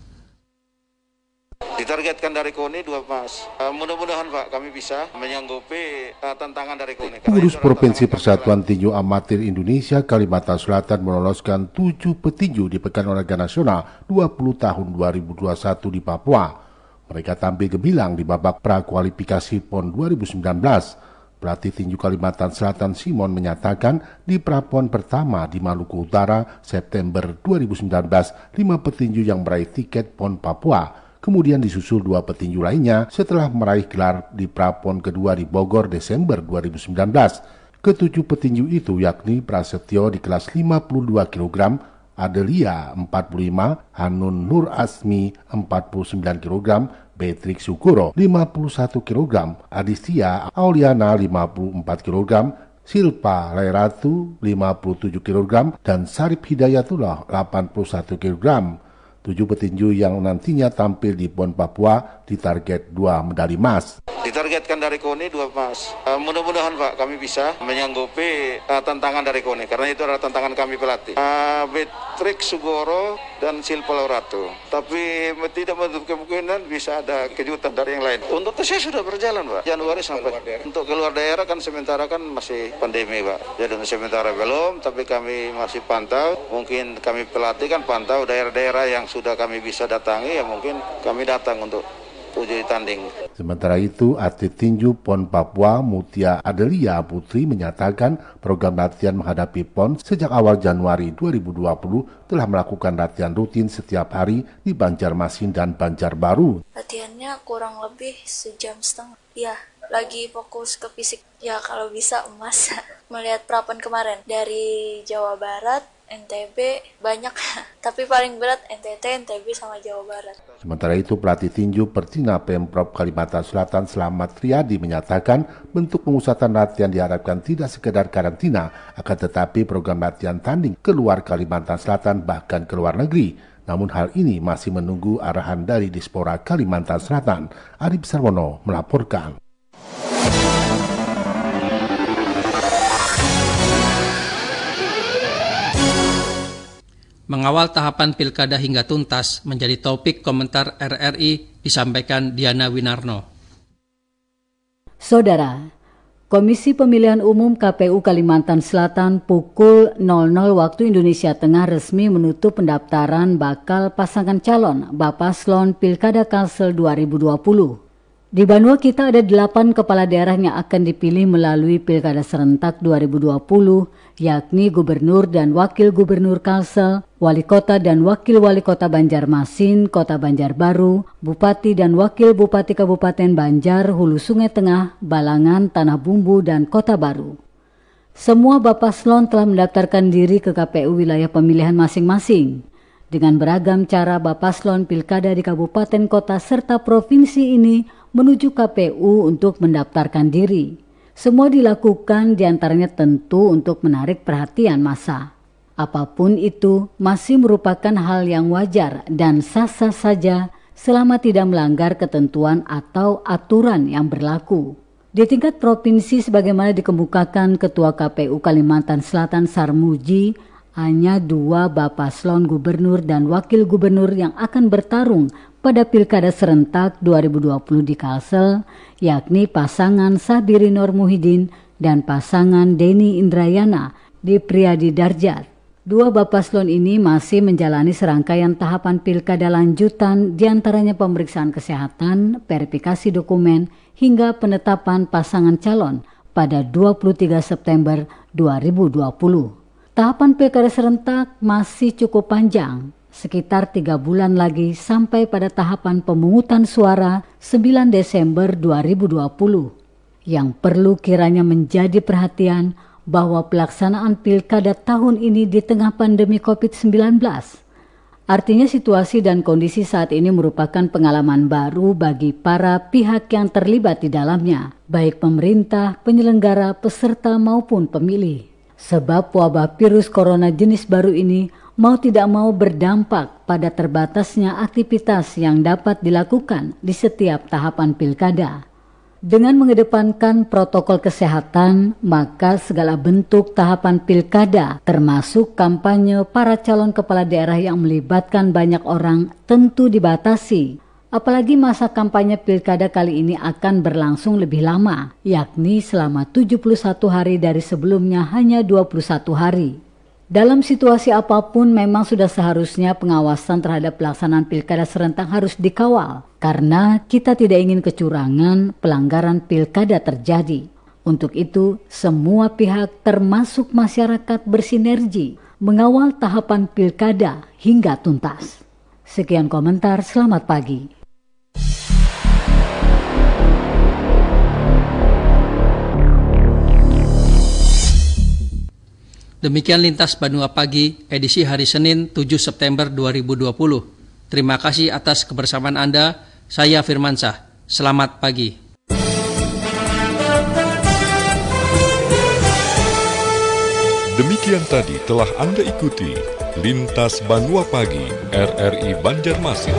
Ditargetkan dari KONI dua emas. Eh, mudah-mudahan Pak kami bisa menyanggupi eh, tantangan dari KONI. Pengurus Provinsi Persatuan Tinju Amatir Indonesia Kalimantan Selatan meloloskan tujuh petinju di Pekan Olahraga Nasional 20 tahun 2021 di Papua. Mereka tampil gemilang di babak prakualifikasi PON 2019. Pelatih tinju Kalimantan Selatan Simon menyatakan di prapon pertama di Maluku Utara September 2019, lima petinju yang meraih tiket PON Papua. Kemudian disusul dua petinju lainnya setelah meraih gelar di prapon kedua di Bogor Desember 2019. Ketujuh petinju itu yakni Prasetyo di kelas 52 kg, Adelia 45, Hanun Nur Asmi 49 kg, Beatrix Sukuro 51 kg, Adistia Auliana 54 kg, Silpa Lairatu 57 kg, dan Sarip Hidayatullah 81 kg. Tujuh petinju yang nantinya tampil di PON Papua ditarget dua medali emas. Ditargetkan dari KONI dua emas. Eh, mudah-mudahan Pak kami bisa menyanggupi eh, tantangan dari KONI karena itu adalah tantangan kami pelatih. Uh, Sugoro dan Silpa Lauratu. Tapi tidak menutup kemungkinan bisa ada kejutan dari yang lain. Untuk tesnya sudah berjalan Pak. Januari sampai. Untuk keluar daerah kan sementara kan masih pandemi Pak. Jadi sementara belum, tapi kami masih pantau. Mungkin kami pelatih kan pantau daerah-daerah yang sudah kami bisa datangi ya mungkin kami datang untuk uji tanding. Sementara itu, atlet tinju PON Papua Mutia Adelia Putri menyatakan program latihan menghadapi PON sejak awal Januari 2020 telah melakukan latihan rutin setiap hari di Banjarmasin dan Banjarbaru. Latihannya latihannya kurang lebih sejam setengah. Ya, lagi fokus ke fisik. Ya, kalau bisa emas. Melihat prapen kemarin dari Jawa Barat, NTB banyak. Tapi paling berat NTT, NTB sama Jawa Barat. Sementara itu, pelatih tinju Pertina Pemprov Kalimantan Selatan Selamat Riyadi menyatakan bentuk pemusatan latihan diharapkan tidak sekedar karantina, akan tetapi program latihan tanding keluar Kalimantan Selatan bahkan ke luar negeri. Namun hal ini masih menunggu arahan dari Dispora Kalimantan Selatan. Arif Sarwono melaporkan. Mengawal tahapan pilkada hingga tuntas menjadi topik komentar RRI disampaikan Diana Winarno. Saudara, Komisi Pemilihan Umum KPU Kalimantan Selatan pukul 00 waktu Indonesia Tengah resmi menutup pendaftaran bakal pasangan calon Bapak Slon Pilkada Kalsel 2020. Di Banua kita ada delapan kepala daerah yang akan dipilih melalui Pilkada Serentak 2020, yakni Gubernur dan Wakil Gubernur Kalsel, Wali Kota dan Wakil Wali Kota Banjarmasin, Kota Banjarbaru, Bupati dan Wakil Bupati Kabupaten Banjar, Hulu Sungai Tengah, Balangan, Tanah Bumbu, dan Kota Baru. Semua Bapak Slon telah mendaftarkan diri ke KPU wilayah pemilihan masing-masing. Dengan beragam cara Bapak Slon Pilkada di kabupaten kota serta provinsi ini menuju KPU untuk mendaftarkan diri. Semua dilakukan di antaranya tentu untuk menarik perhatian massa. Apa pun itu masih merupakan hal yang wajar dan sah-sah saja selama tidak melanggar ketentuan atau aturan yang berlaku. Di tingkat provinsi sebagaimana dikemukakan Ketua KPU Kalimantan Selatan Sarmuji, hanya dua bapak slon gubernur dan wakil gubernur yang akan bertarung pada Pilkada Serentak 2020 di Kalsel, yakni pasangan Sabiri Nur Muhyiddin dan pasangan Deni Indrayana di Priadi Darjat. Dua bapak slon ini masih menjalani serangkaian tahapan pilkada lanjutan di antaranya pemeriksaan kesehatan, verifikasi dokumen, hingga penetapan pasangan calon pada 23 September 2020. Tahapan pilkada serentak masih cukup panjang, sekitar tiga bulan lagi sampai pada tahapan pemungutan suara 9 Desember 2020. Yang perlu kiranya menjadi perhatian bahwa pelaksanaan pilkada tahun ini di tengah pandemi COVID-19. Artinya situasi dan kondisi saat ini merupakan pengalaman baru bagi para pihak yang terlibat di dalamnya, baik pemerintah, penyelenggara, peserta maupun pemilih. Sebab wabah virus corona jenis baru ini mau tidak mau berdampak pada terbatasnya aktivitas yang dapat dilakukan di setiap tahapan pilkada. Dengan mengedepankan protokol kesehatan, maka segala bentuk tahapan pilkada, termasuk kampanye para calon kepala daerah yang melibatkan banyak orang, tentu dibatasi Apalagi masa kampanye pilkada kali ini akan berlangsung lebih lama, yakni selama 71 hari dari sebelumnya hanya 21 hari. Dalam situasi apa pun memang sudah seharusnya pengawasan terhadap pelaksanaan pilkada serentak harus dikawal karena kita tidak ingin kecurangan pelanggaran pilkada terjadi. Untuk itu, semua pihak termasuk masyarakat bersinergi mengawal tahapan pilkada hingga tuntas. Sekian komentar, selamat pagi. Demikian Lintas Banua Pagi, edisi hari Senin 7 September 2020. Terima kasih atas kebersamaan Anda. Saya Firmansyah. Selamat pagi. Demikian tadi telah Anda ikuti Lintas Banua Pagi RRI Banjarmasin.